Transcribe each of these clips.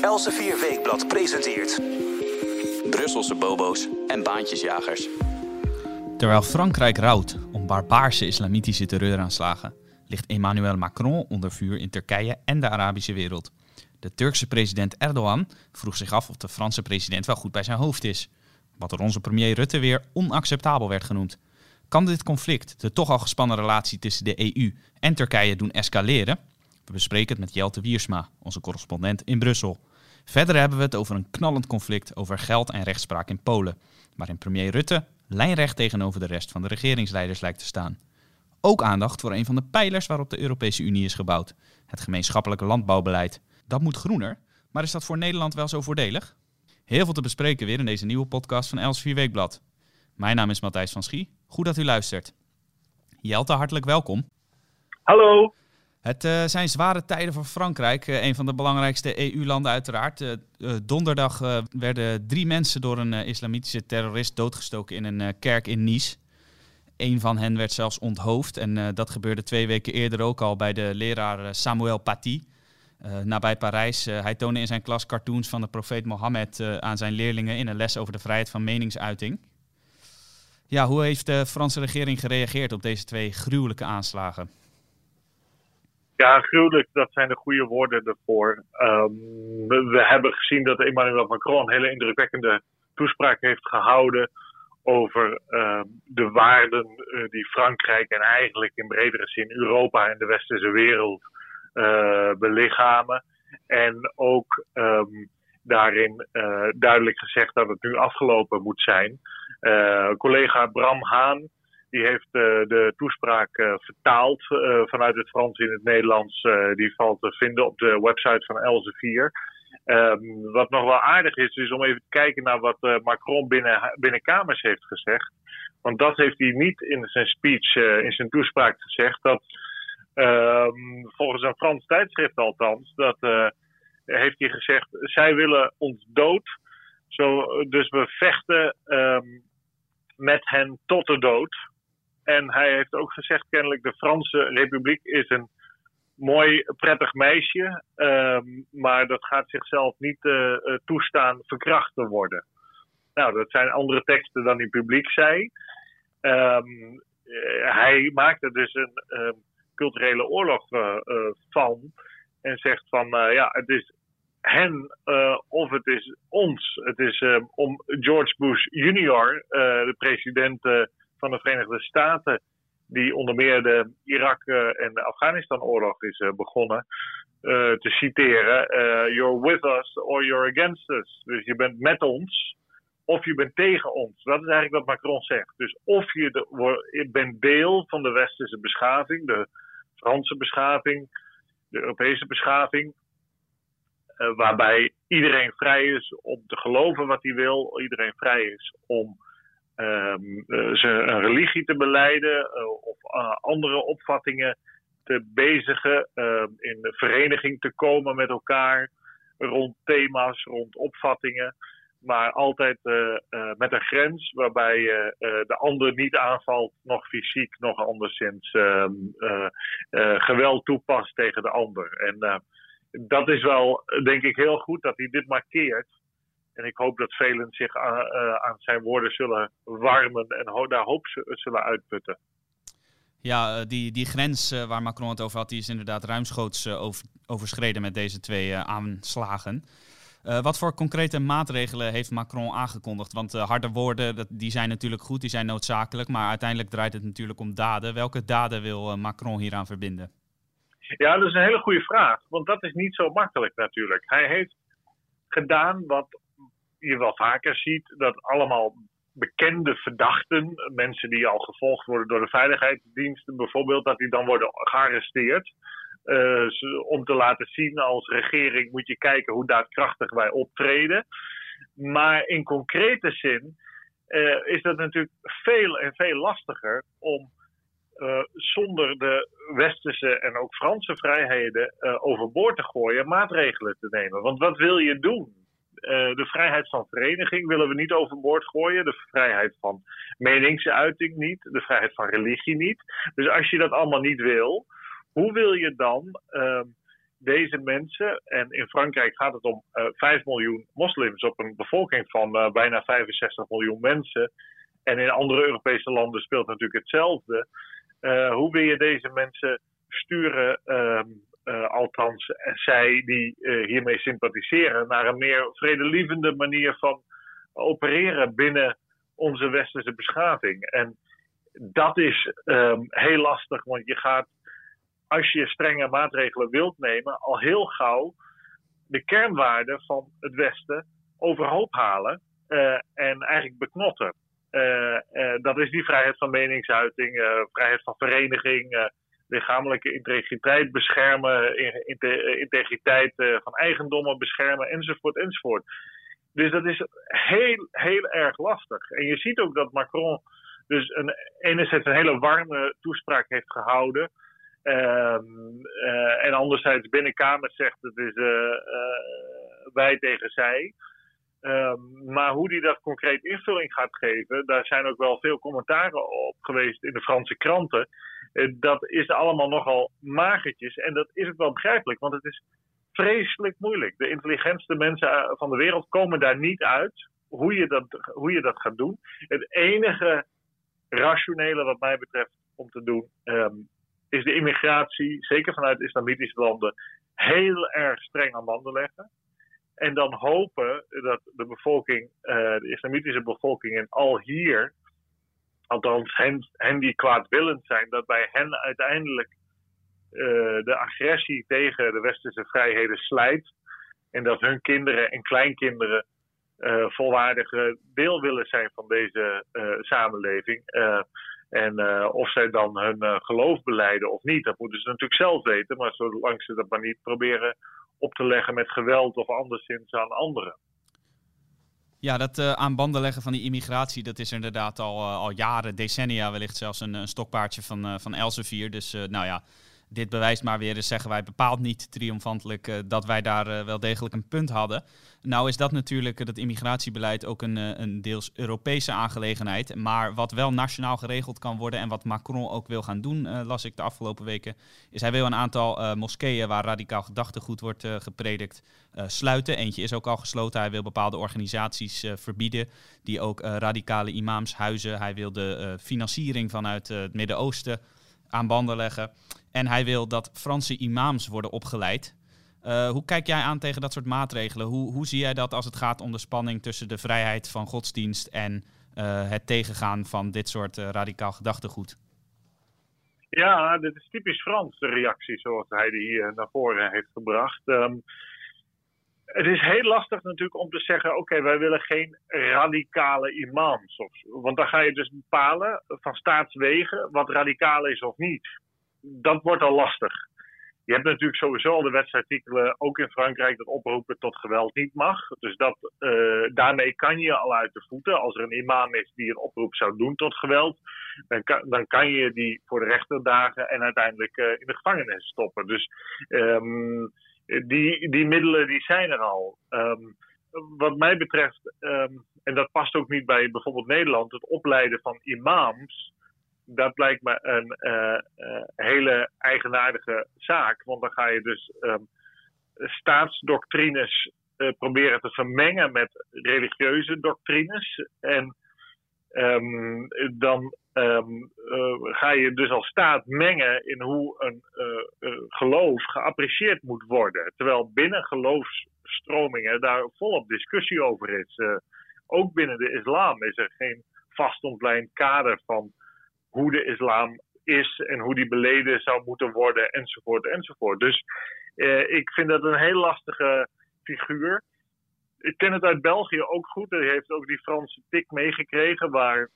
Elsevier Weekblad presenteert... Brusselse bobo's en baantjesjagers. Terwijl Frankrijk rouwt om barbaarse islamitische terreuraanslagen, ligt Emmanuel Macron onder vuur in Turkije en de Arabische wereld. De Turkse president Erdogan vroeg zich af of de Franse president wel goed bij zijn hoofd is. Wat door onze premier Rutte weer onacceptabel werd genoemd. Kan dit conflict, de toch al gespannen relatie tussen de EU en Turkije, doen escaleren? We bespreken het met Jelte Wiersma, onze correspondent in Brussel. Verder hebben we het over een knallend conflict over geld en rechtspraak in Polen, waarin premier Rutte lijnrecht tegenover de rest van de regeringsleiders lijkt te staan. Ook aandacht voor een van de pijlers waarop de Europese Unie is gebouwd: het gemeenschappelijke landbouwbeleid. Dat moet groener, maar is dat voor Nederland wel zo voordelig? Heel veel te bespreken weer in deze nieuwe podcast van Els Weekblad. Mijn naam is Matthijs van Schie. Goed dat u luistert. Jelte, hartelijk welkom. Hallo. Het uh, zijn zware tijden voor Frankrijk, uh, een van de belangrijkste EU-landen uiteraard. Uh, donderdag werden drie mensen door een islamitische terrorist doodgestoken in een kerk in Nice. Een van hen werd zelfs onthoofd en dat gebeurde twee weken eerder ook al bij de leraar Samuel Paty. nabij Parijs. hij toonde in zijn klas cartoons van de profeet Mohammed aan zijn leerlingen in een les over de vrijheid van meningsuiting. Ja, hoe heeft de Franse regering gereageerd op deze twee gruwelijke aanslagen? Ja, gruwelijk, dat zijn de goede woorden ervoor. Um, we, hebben gezien dat Emmanuel Macron een hele indrukwekkende toespraak heeft gehouden over uh, de waarden uh, die Frankrijk en eigenlijk in bredere zin Europa en de westerse wereld uh, belichamen. En ook um, daarin duidelijk gezegd dat het nu afgelopen moet zijn. collega Bram Haan die heeft uh, de toespraak uh, vertaald uh, vanuit het Frans in het Nederlands. die valt te vinden op de website van Elsevier. Um, wat nog wel aardig is, is om even te kijken naar wat Macron binnen, binnen kamers heeft gezegd. Want dat heeft hij niet in zijn speech, in zijn toespraak gezegd. Dat um, volgens een Frans tijdschrift althans, dat heeft hij gezegd, zij willen ons dood. Zo, dus we vechten um, met hen tot de dood. En hij heeft ook gezegd, kennelijk, de Franse Republiek is een mooi, prettig meisje. Um, maar dat gaat zichzelf niet uh, toestaan verkracht te worden. Nou, dat zijn andere teksten dan hij publiek zei. Um, hij maakte dus een um, culturele oorlog van. En zegt van, ja, het is hen of het is ons. Het is om George Bush junior, de president van de Verenigde Staten, die onder meer de Irak- eh, en Afghanistan-oorlog is eh, begonnen, uh, te citeren: You're with us or you're against us. Dus je bent met ons of je bent tegen ons. Dat is eigenlijk wat Macron zegt. Dus of je, bent deel van de westerse beschaving, de Franse beschaving, de Europese beschaving, waarbij iedereen vrij is om te geloven wat hij wil, iedereen vrij is om ze een religie te beleiden uh, of uh, andere opvattingen te bezigen, uh, in vereniging te komen met elkaar rond thema's, rond opvattingen. Maar altijd met een grens waarbij je de ander niet aanvalt, nog fysiek, nog anderszins ehm, geweld toepast tegen de ander. En dat is wel, denk ik, heel goed dat hij dit markeert. En ik hoop dat velen zich aan, aan zijn woorden zullen warmen en daar hoop zullen uitputten. Ja, eh, die, die grens uh, waar Macron het over had, die is inderdaad ruimschoots over, overschreden met deze twee aanslagen. wat voor concrete maatregelen heeft Macron aangekondigd? Want harde woorden, dat, die zijn natuurlijk goed, die zijn noodzakelijk, maar uiteindelijk draait het natuurlijk om daden. Welke daden wil Macron hieraan verbinden? Ja, dat is een hele goede vraag, want dat is niet zo makkelijk natuurlijk. Hij heeft gedaan wat je wel vaker ziet dat allemaal bekende verdachten, mensen die al gevolgd worden door de veiligheidsdiensten bijvoorbeeld, dat die dan worden gearresteerd. Uh, om te laten zien als regering moet je kijken hoe daadkrachtig wij optreden. Maar in concrete zin uh, is dat natuurlijk veel en veel lastiger om uh, zonder de westerse en ook Franse vrijheden overboord te gooien maatregelen te nemen. Want wat wil je doen? Uh, de vrijheid van vereniging willen we niet overboord gooien. De vrijheid van meningsuiting niet. De vrijheid van religie niet. Dus als je dat allemaal niet wil, hoe wil je dan uh, deze mensen, en in Frankrijk gaat het om uh, 5 miljoen moslims op een bevolking van uh, bijna 65 miljoen mensen. En in andere Europese landen speelt natuurlijk hetzelfde. Hoe wil je deze mensen sturen, uh, althans zij die hiermee sympathiseren, naar een meer vredelievende manier van opereren binnen onze westerse beschaving? En dat is um, heel lastig, want je gaat als je strenge maatregelen wilt nemen, al heel gauw de kernwaarden van het Westen overhoop halen en eigenlijk beknotten. Dat is die vrijheid van meningsuiting, vrijheid van vereniging, lichamelijke integriteit beschermen, integriteit van eigendommen beschermen, enzovoort, enzovoort. Dus dat is heel, heel erg lastig. En je ziet ook dat Macron dus een, enerzijds een hele warme toespraak heeft gehouden. Um, uh, en anderzijds binnenkamer zegt het is wij tegen zij. Um, maar hoe die dat concreet invulling gaat geven, daar zijn ook wel veel commentaren op geweest in de Franse kranten. Dat is allemaal nogal magertjes. En dat is ook wel begrijpelijk, want het is vreselijk moeilijk. De intelligentste mensen van de wereld komen daar niet uit hoe je dat, hoe je dat gaat doen. Het enige rationele wat mij betreft om te doen, um, is de immigratie, zeker vanuit islamitische landen, heel erg streng aan banden leggen. En dan hopen dat de bevolking, uh, de islamitische bevolking en al hier, althans hen, hen die kwaadwillend zijn, dat bij hen uiteindelijk uh, de agressie tegen de westerse vrijheden slijt. En dat hun kinderen en kleinkinderen uh, volwaardige deel willen zijn van deze samenleving. En of zij dan hun geloof beleiden of niet, dat moeten ze natuurlijk zelf weten. Maar zolang ze dat maar niet proberen op te leggen met geweld of anderszins aan anderen. Ja, dat uh, aan banden leggen van die immigratie, dat is inderdaad al, al jaren, decennia wellicht zelfs een, een stokpaardje van, van Elsevier. Dus nou ja, dit bewijst maar weer eens, zeggen wij bepaald niet triomfantelijk uh, dat wij daar uh, wel degelijk een punt hadden. Nou is dat natuurlijk, dat immigratiebeleid, ook een, uh, een deels Europese aangelegenheid. Maar wat wel nationaal geregeld kan worden en wat Macron ook wil gaan doen, las ik de afgelopen weken, is hij wil een aantal moskeeën waar radicaal gedachtegoed wordt gepredikt sluiten. Eentje is ook al gesloten. Hij wil bepaalde organisaties verbieden die ook radicale imams huizen. Hij wil de financiering vanuit het Midden-Oosten aan banden leggen. En hij wil dat Franse imams worden opgeleid. Uh, hoe kijk jij aan tegen dat soort maatregelen? Hoe, hoe zie jij dat als het gaat om de spanning tussen de vrijheid van godsdienst en uh, het tegengaan van dit soort uh, radicaal gedachtegoed? Ja, dit is typisch Frans, de reactie zoals hij die hier naar voren heeft gebracht. Um, het is heel lastig natuurlijk om te zeggen: oké, wij willen geen radicale imams. Of, want dan ga je dus bepalen van staatswegen wat radicaal is of niet. Dat wordt al lastig. Je hebt natuurlijk sowieso al de wetsartikelen, ook in Frankrijk, dat oproepen tot geweld niet mag. Dus dat, uh, daarmee kan je al uit de voeten. Als er een imam is die een oproep zou doen tot geweld, dan kan, dan kan je die voor de rechter dagen en uiteindelijk uh, in de gevangenis stoppen. Dus um, die, die middelen die zijn er al. Um, wat mij betreft, um, en dat past ook niet bij bijvoorbeeld Nederland, het opleiden van imams. Dat lijkt me een uh, uh, hele eigenaardige zaak. Want dan ga je dus um, staatsdoctrines uh, proberen te vermengen met religieuze doctrines. En dan um, uh, ga je dus als staat mengen in hoe een uh, uh, geloof geapprecieerd moet worden. Terwijl binnen geloofsstromingen daar volop discussie over is. ook binnen de islam is er geen vast ontlijnd kader van hoe de islam is en hoe die beleden zou moeten worden, enzovoort, enzovoort. Dus ik vind dat een heel lastige figuur ik ken het uit België ook goed. Hij heeft ook die Franse tik meegekregen, waar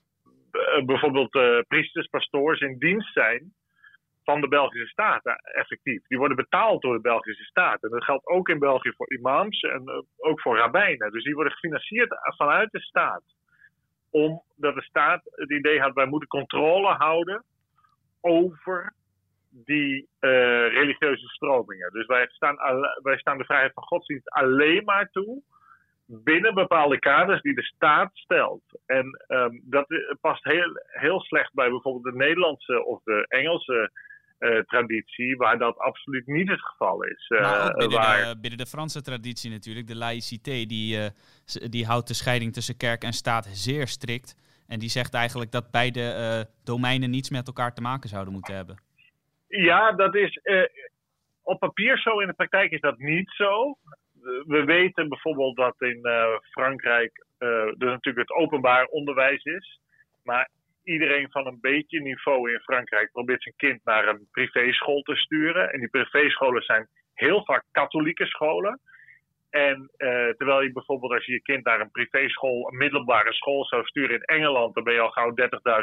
bijvoorbeeld uh, priesters, pastoors in dienst zijn van de Belgische staat, effectief. Die worden betaald door de Belgische staat. En dat geldt ook in België voor imams en ook voor rabbijnen. Dus die worden gefinancierd vanuit de staat. Omdat de staat het idee had, wij moeten controle houden over die religieuze stromingen. Dus wij staan, wij staan de vrijheid van godsdienst alleen maar toe binnen bepaalde kaders die de staat stelt. En um, dat past heel, heel slecht bij bijvoorbeeld de Nederlandse of de Engelse traditie, waar dat absoluut niet het geval is. ook binnen, waar... de, binnen de Franse traditie natuurlijk, de laïcité, die, die houdt de scheiding tussen kerk en staat zeer strikt. En die zegt eigenlijk dat beide domeinen niets met elkaar te maken zouden moeten hebben. Ja, dat is op papier zo, in de praktijk is dat niet zo. We weten bijvoorbeeld dat in Frankrijk uh, dus natuurlijk het openbaar onderwijs is. Maar iedereen van een beetje niveau in Frankrijk probeert zijn kind naar een privéschool te sturen. En die privéscholen zijn heel vaak katholieke scholen. En uh, terwijl je bijvoorbeeld als je je kind naar een privéschool, een middelbare school zou sturen in Engeland, dan ben je al gauw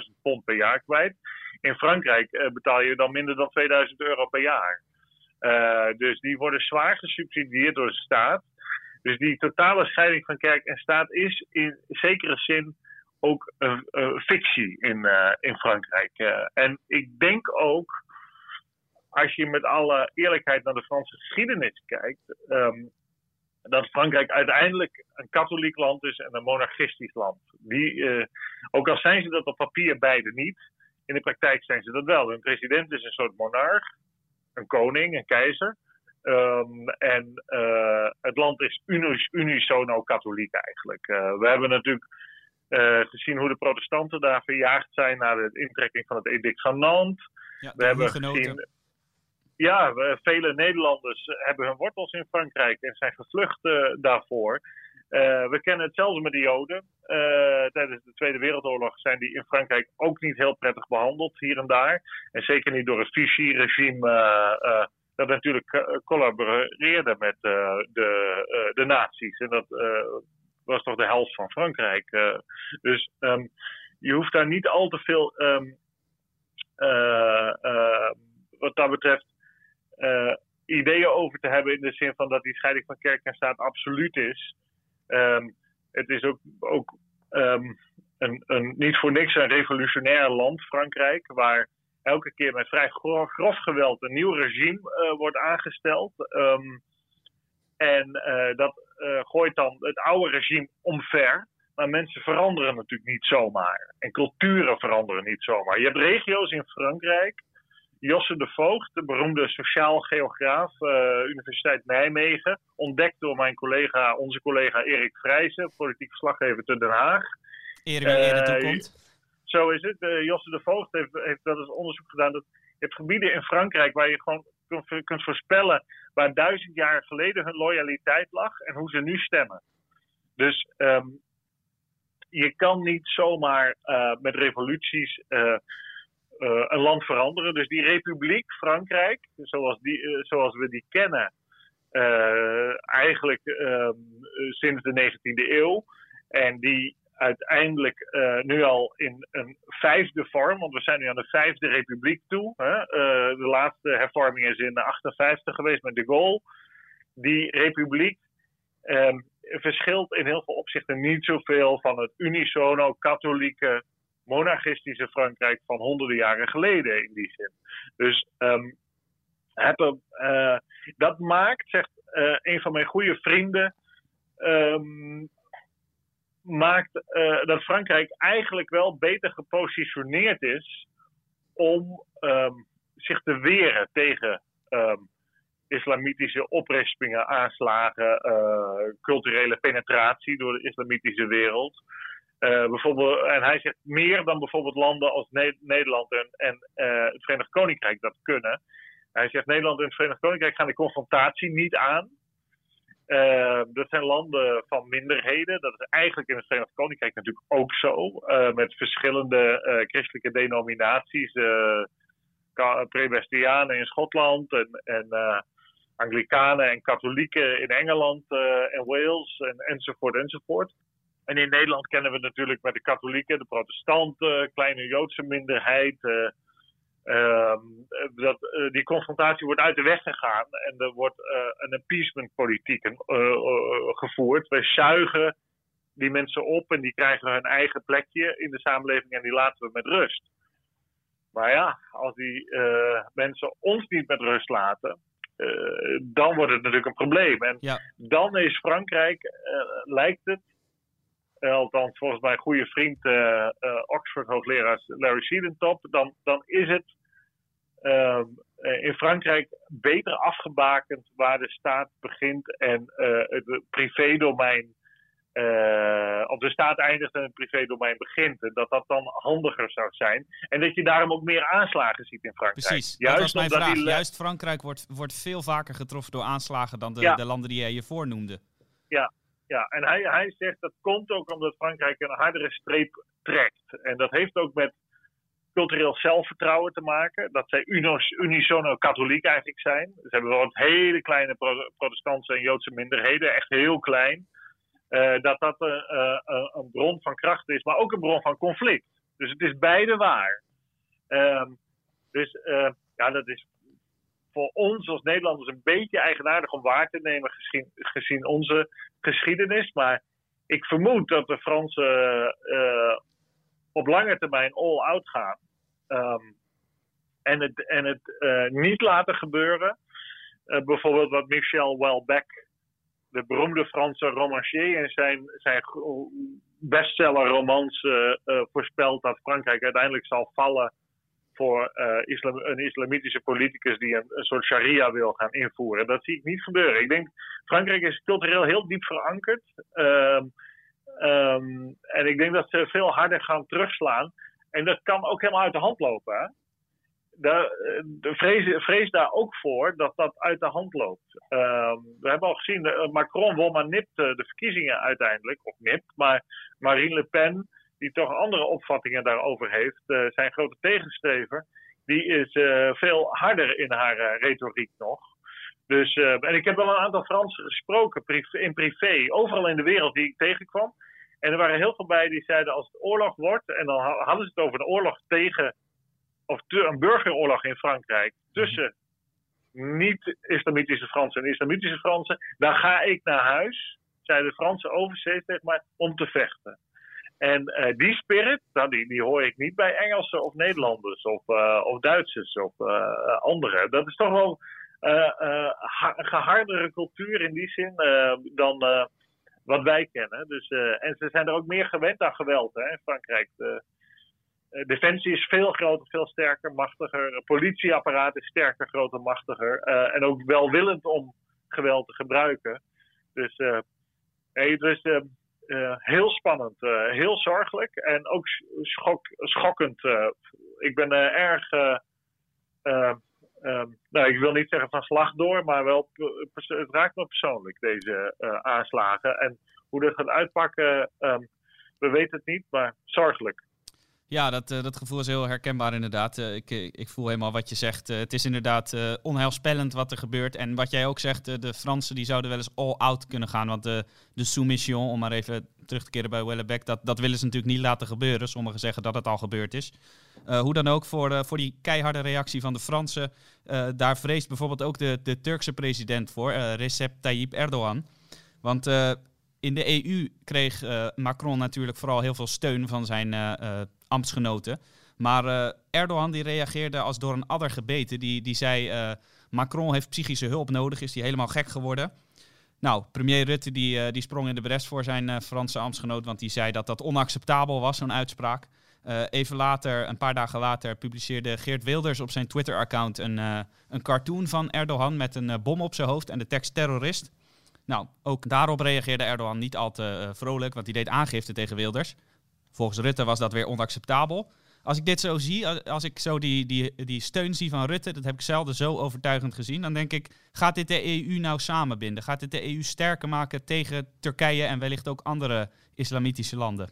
30.000 pond per jaar kwijt. In Frankrijk betaal je dan minder dan 2000 euro per jaar. Uh, dus die worden zwaar gesubsidieerd door de staat. Dus die totale scheiding van kerk en staat is in zekere zin ook een, fictie in, uh, in Frankrijk. Uh, en ik denk ook, als je met alle eerlijkheid naar de Franse geschiedenis kijkt, um, dat Frankrijk uiteindelijk een katholiek land is en een monarchistisch land. Die, ook al zijn ze dat op papier beide niet, in de praktijk zijn ze dat wel. Hun president is een soort monarch, een koning, een keizer. Um, en uh, het land is unis, unisono katholiek eigenlijk. Uh, we hebben natuurlijk uh, gezien hoe de protestanten daar verjaagd zijn na de intrekking van het edict van Nantes. Ja, we hebben gezien. Ja, we, vele Nederlanders hebben hun wortels in Frankrijk en zijn gevlucht daarvoor. We kennen het zelfs met de Joden. tijdens de Tweede Wereldoorlog zijn die in Frankrijk ook niet heel prettig behandeld, hier en daar. En zeker niet door het Vichy-regime dat natuurlijk eh, collaboreerde met eh, de, eh, de nazi's. En dat was toch de helft van Frankrijk. dus um, je hoeft daar niet al te veel, um, wat dat betreft, ideeën over te hebben. In de zin van dat die scheiding van kerk en staat absoluut is. Um, het is ook, ook een, een, niet voor niks een revolutionair land, Frankrijk, waar elke keer met vrij grof, geweld een nieuw regime uh, wordt aangesteld. Um, en uh, dat uh, gooit dan het oude regime omver. Maar mensen veranderen natuurlijk niet zomaar. En culturen veranderen niet zomaar. Je hebt regio's in Frankrijk. Josse de Voogd, de beroemde sociaal geograaf, Universiteit Nijmegen. Ontdekt door mijn collega, onze collega Erik Vrijzen, politiek verslaggever te Den Haag. Erik eerder toekomt. Zo is het. Uh, Josse de Voogd heeft, heeft dat eens onderzoek gedaan. Dat je hebt gebieden in Frankrijk waar je gewoon kunt, kunt voorspellen waar duizend jaar geleden hun loyaliteit lag en hoe ze nu stemmen. Dus um, je kan niet zomaar uh, met revoluties uh, een land veranderen. Dus die republiek Frankrijk, zoals, die, zoals we die kennen, eigenlijk um, sinds de 19e eeuw. En die uiteindelijk nu al in een vijfde vorm, want we zijn nu aan de vijfde republiek toe. Hè? De laatste hervorming is in 58 geweest met de Gaulle. Die republiek um, verschilt in heel veel opzichten niet zoveel van het unisono katholieke monarchistische Frankrijk van honderden jaren geleden in die zin. Dus hebben, uh, dat maakt, zegt een van mijn goede vrienden, um, maakt uh, dat Frankrijk eigenlijk wel beter gepositioneerd is om um, zich te weren tegen islamitische oprispingen, aanslagen, culturele penetratie door de islamitische wereld. Uh, bijvoorbeeld, en hij zegt meer dan bijvoorbeeld landen als ne Nederland en, en het Verenigd Koninkrijk dat kunnen. Hij zegt Nederland en het Verenigd Koninkrijk gaan de confrontatie niet aan. Uh, dat zijn landen van minderheden. Dat is eigenlijk in het Verenigd Koninkrijk natuurlijk ook zo. Met verschillende christelijke denominaties. Presbyterianen in Schotland en, en Anglikanen en katholieken in Engeland en Wales en, enzovoort enzovoort. En in Nederland kennen we natuurlijk met de katholieken, de protestanten, kleine Joodse minderheid. Uh, dat, uh, die confrontatie wordt uit de weg gegaan en er wordt uh, een appeasement-politiek gevoerd. Wij zuigen die mensen op en die krijgen hun eigen plekje in de samenleving en die laten we met rust. Maar ja, als die mensen ons niet met rust laten, dan wordt het natuurlijk een probleem. En ja. dan is Frankrijk, lijkt het, althans volgens mijn goede vriend uh, uh, Oxford-hoogleraar Larry Siedentop, dan, dan is het ehm, in Frankrijk beter afgebakend waar de staat begint en het privédomein uh, of de staat eindigt en het privédomein begint. En dat dat dan handiger zou zijn. En dat je daarom ook meer aanslagen ziet in Frankrijk. Precies, Juist dat was mijn vraag. Juist Frankrijk wordt, wordt veel vaker getroffen door aanslagen dan de, de landen die jij je voornoemde. Ja, ja. en hij, hij zegt dat komt ook omdat Frankrijk een hardere streep trekt. En dat heeft ook met cultureel zelfvertrouwen te maken. Dat zij unisono katholiek eigenlijk zijn. Ze hebben wel wat hele kleine protestantse en Joodse minderheden, echt heel klein. Uh, dat dat uh, een bron van kracht is, maar ook een bron van conflict. Dus het is beide waar. Um, dus ja, dat is voor ons als Nederlanders een beetje eigenaardig om waar te nemen gezien, onze geschiedenis. Maar ik vermoed dat de Fransen op lange termijn all-out gaan. Um, en het, en het niet laten gebeuren. bijvoorbeeld wat Michel Welbeck de beroemde Franse romancier in zijn, zijn bestsellerromans uh, uh, voorspelt dat Frankrijk uiteindelijk zal vallen voor uh, islam, een islamitische politicus die een, soort sharia wil gaan invoeren. Dat zie ik niet gebeuren. Ik denk, Frankrijk is cultureel heel diep verankerd. Um, um, en ik denk dat ze veel harder gaan terugslaan. En dat kan ook helemaal uit de hand lopen. Hè? de, vrees, daar ook voor dat dat uit de hand loopt. Ehm, we hebben al gezien, uh, Macron won maar nipt de verkiezingen uiteindelijk, of nipt, maar Marine Le Pen, die toch andere opvattingen daarover heeft, uh, zijn grote tegenstrever, die is veel harder in haar retoriek nog. Dus, en ik heb wel een aantal Fransen gesproken in privé, overal in de wereld die ik tegenkwam. En er waren heel veel bij die zeiden als het oorlog wordt, en dan hadden ze het over een oorlog tegen of een burgeroorlog in Frankrijk tussen niet-islamitische Fransen en islamitische Fransen, dan ga ik naar huis, zei de Franse overzee tegen mij, om te vechten. En uh, die spirit, nou, die, hoor ik niet bij Engelsen of Nederlanders of, uh, of Duitsers of uh, anderen. Dat is toch wel een gehardere cultuur in die zin dan wat wij kennen. Dus, en ze zijn er ook meer gewend aan geweld hè, in Frankrijk. Eh, defensie is veel groter, veel sterker, machtiger. Politieapparaat is sterker, groter, machtiger. En ook welwillend om geweld te gebruiken. Dus het is uh, heel spannend, heel zorgelijk en ook schok, schokkend. ik ben erg, nou, ik wil niet zeggen van slag door, maar wel, het raakt me persoonlijk, deze aanslagen. En hoe dat gaat uitpakken, um, we weten het niet, maar zorgelijk. Ja, dat, uh, dat gevoel is heel herkenbaar inderdaad. Uh, ik, ik voel helemaal wat je zegt. Uh, het is inderdaad onheilspellend wat er gebeurt. En wat jij ook zegt, de Fransen die zouden wel eens all-out kunnen gaan. Want de, de soumission, om maar even terug te keren bij Wellebeck, dat, dat willen ze natuurlijk niet laten gebeuren. Sommigen zeggen dat het al gebeurd is. hoe dan ook, voor, voor die keiharde reactie van de Fransen, daar vreest bijvoorbeeld ook de, de Turkse president voor, Recep Tayyip Erdogan. Want in de EU kreeg Macron natuurlijk vooral heel veel steun van zijn ambtsgenoten. Maar uh, Erdogan die reageerde als door een adder gebeten. Die, die zei, uh, Macron heeft psychische hulp nodig, is die helemaal gek geworden. Nou, premier Rutte die, uh, die sprong in de bres voor zijn Franse ambtsgenoot, want die zei dat dat onacceptabel was, zo'n uitspraak. even later, een paar dagen later, publiceerde Geert Wilders op zijn Twitter-account een, een cartoon van Erdogan met een bom op zijn hoofd en de tekst terrorist. Nou, ook daarop reageerde Erdogan niet al te vrolijk, want hij deed aangifte tegen Wilders. Volgens Rutte was dat weer onacceptabel. Als ik dit zo zie, als ik zo die, die, die steun zie van Rutte, dat heb ik zelden zo overtuigend gezien, dan denk ik, gaat dit de EU nou samenbinden? Gaat dit de EU sterker maken tegen Turkije en wellicht ook andere islamitische landen?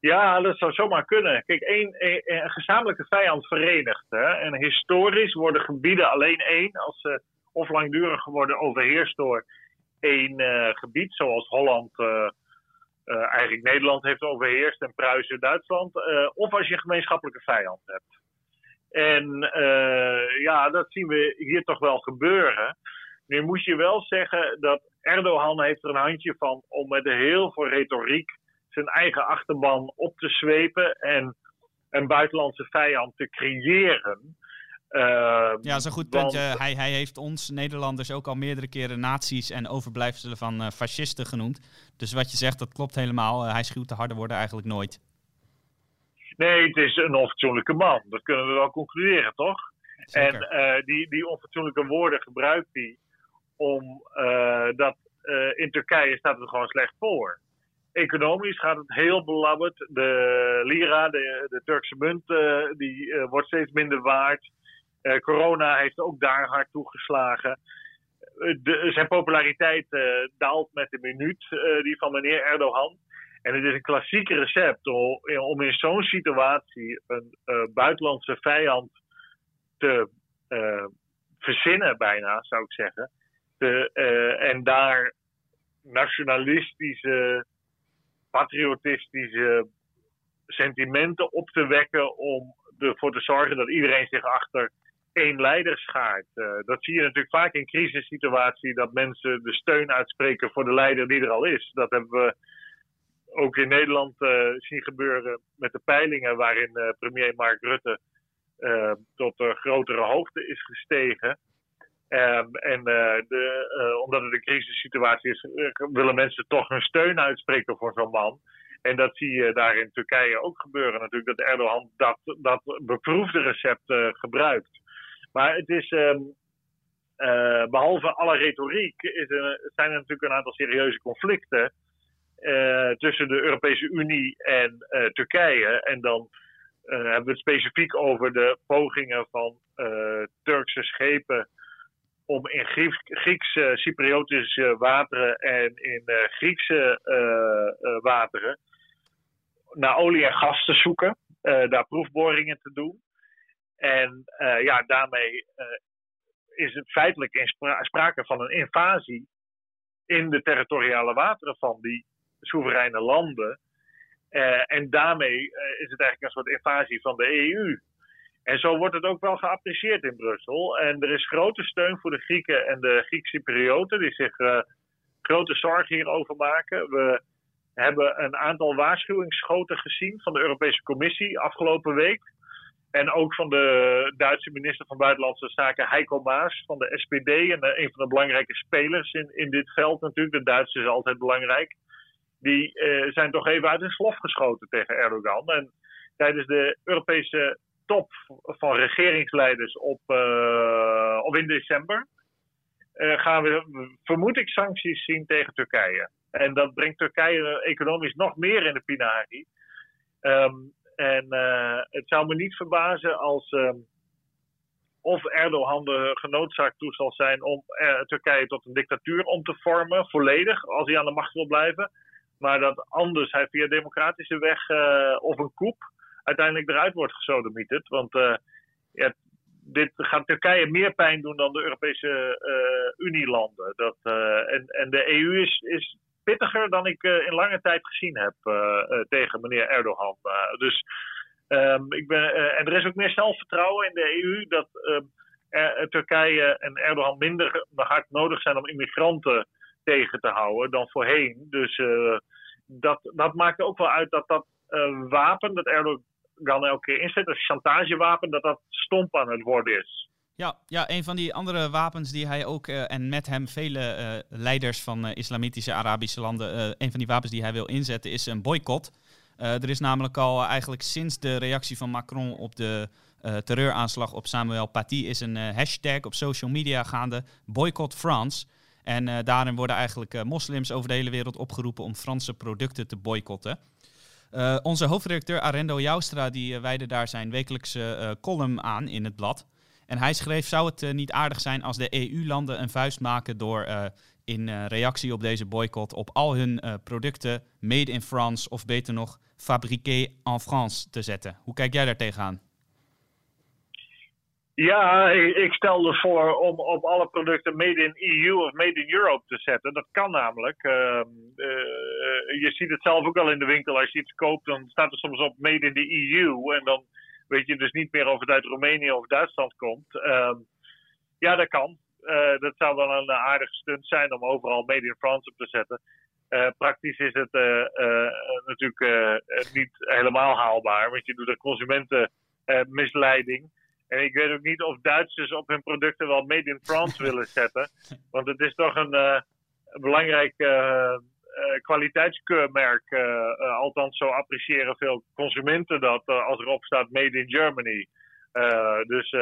Ja, dat zou zomaar kunnen. Kijk, één, een, gezamenlijke vijand verenigt. Hè? En historisch worden gebieden alleen één als ze of langdurig worden overheerst door één uh, gebied, zoals Holland, uh, eigenlijk Nederland heeft overheerst en Pruisen Duitsland. Uh, of als je een gemeenschappelijke vijand hebt. En uh, ja, dat zien we hier toch wel gebeuren. Nu moet je wel zeggen dat Erdogan heeft er een handje van om met heel veel retoriek zijn eigen achterban op te zwepen en een buitenlandse vijand te creëren. Uh, ja, dat is een goed punt. hij, hij heeft ons Nederlanders ook al meerdere keren nazi's en overblijfselen van uh, fascisten genoemd. Dus wat je zegt, dat klopt helemaal. Uh, hij schuwt de harde woorden eigenlijk nooit. Nee, het is een onfatsoenlijke man. Dat kunnen we wel concluderen, toch? En die, die onfatsoenlijke woorden gebruikt hij om dat in Turkije staat het gewoon slecht voor. Economisch gaat het heel belabberd. De lira, de, de Turkse munt, die wordt steeds minder waard. Corona heeft ook daar hard toegeslagen. De, zijn populariteit daalt met de minuut, die van meneer Erdogan. En het is een klassiek recept om, in zo'n situatie een buitenlandse vijand te verzinnen, bijna zou ik zeggen. en daar nationalistische, patriotistische sentimenten op te wekken om ervoor te zorgen dat iedereen zich achter één leider schaart. Uh, dat zie je natuurlijk vaak in crisissituaties, dat mensen de steun uitspreken voor de leider die er al is. Dat hebben we ook in Nederland uh, zien gebeuren met de peilingen, waarin uh, premier Mark Rutte tot een grotere hoogte is gestegen. Um, en de, omdat het een crisissituatie is, willen mensen toch hun steun uitspreken voor zo'n man. En dat zie je daar in Turkije ook gebeuren natuurlijk, dat Erdogan dat, dat beproefde recept gebruikt. Maar het is, um, uh, behalve alle retoriek, is er, zijn er natuurlijk een aantal serieuze conflicten uh, tussen de Europese Unie en uh, Turkije. En dan hebben we het specifiek over de pogingen van Turkse schepen om in Griekse Cypriotische wateren en in Griekse wateren naar olie en gas te zoeken, daar proefboringen te doen. En uh, ja, daarmee uh, is het feitelijk in spra sprake van een invasie in de territoriale wateren van die soevereine landen. Uh, en daarmee is het eigenlijk een soort invasie van de EU. En zo wordt het ook wel geapprecieerd in Brussel. En er is grote steun voor de Grieken en de Griekse Cyprioten, die zich grote zorgen hierover maken. We hebben een aantal waarschuwingsschoten gezien van de Europese Commissie afgelopen week. En ook van de Duitse minister van Buitenlandse Zaken Heiko Maas van de SPD. En eh, een van de belangrijke spelers in, in dit veld natuurlijk. De Duitsers is altijd belangrijk. Die uh, zijn toch even uit hun slof geschoten tegen Erdogan. En tijdens de Europese top van regeringsleiders op, uh, of in december gaan we, vermoed ik, sancties zien tegen Turkije. En dat brengt Turkije economisch nog meer in de pinarie. Um, en uh, het zou me niet verbazen als uh, of Erdogan er genoodzaakt toe zal zijn om uh, Turkije tot een dictatuur om te vormen, volledig, als hij aan de macht wil blijven. Maar dat anders hij via democratische weg eh, of een coup uiteindelijk eruit wordt gesodemieterd. Want ja, dit gaat Turkije meer pijn doen dan de Europese Unielanden. Dat, en, en de EU is, is pittiger dan ik uh, in lange tijd gezien heb uh, tegen meneer Erdogan. dus um, ik ben, en er is ook meer zelfvertrouwen in de EU dat er, Turkije en Erdogan minder hard nodig zijn om immigranten tegen te houden dan voorheen. Dus dat, dat maakt ook wel uit dat dat wapen dat Erdogan elke keer inzet, dat chantagewapen, dat dat stomp aan het worden is. Ja, ja, een van die andere wapens die hij ook uh, en met hem vele uh, leiders van uh, islamitische Arabische landen, een van die wapens die hij wil inzetten is een boycott. er is namelijk al eigenlijk sinds de reactie van Macron op de terreuraanslag op Samuel Paty is een hashtag op social media gaande, boycott France. En daarin worden eigenlijk moslims over de hele wereld opgeroepen om Franse producten te boycotten. onze hoofdredacteur Arendo Joustra die wijde daar zijn wekelijkse column aan in het blad. En hij schreef: Zou het uh, niet aardig zijn als de EU-landen een vuist maken door uh, in uh, reactie op deze boycott op al hun producten made in France of beter nog fabriqué en France te zetten? Hoe kijk jij daar tegenaan? Ja, ik stel ervoor om op alle producten made in EU of made in Europe te zetten. Dat kan namelijk. Uh, je ziet het zelf ook al in de winkel. Als je iets koopt, dan staat er soms op made in the EU. En dan weet je dus niet meer of het uit Roemenië of Duitsland komt. Uh, ja, dat kan. Uh, dat zou wel een aardige stunt zijn om overal Made in France op te zetten. Uh, praktisch is het uh, natuurlijk niet helemaal haalbaar, want je doet er consumentenmisleiding. en ik weet ook niet of Duitsers op hun producten wel Made in France willen zetten. Want het is toch een, belangrijk kwaliteitskeurmerk. althans, zo appreciëren veel consumenten dat als erop staat Made in Germany. dus,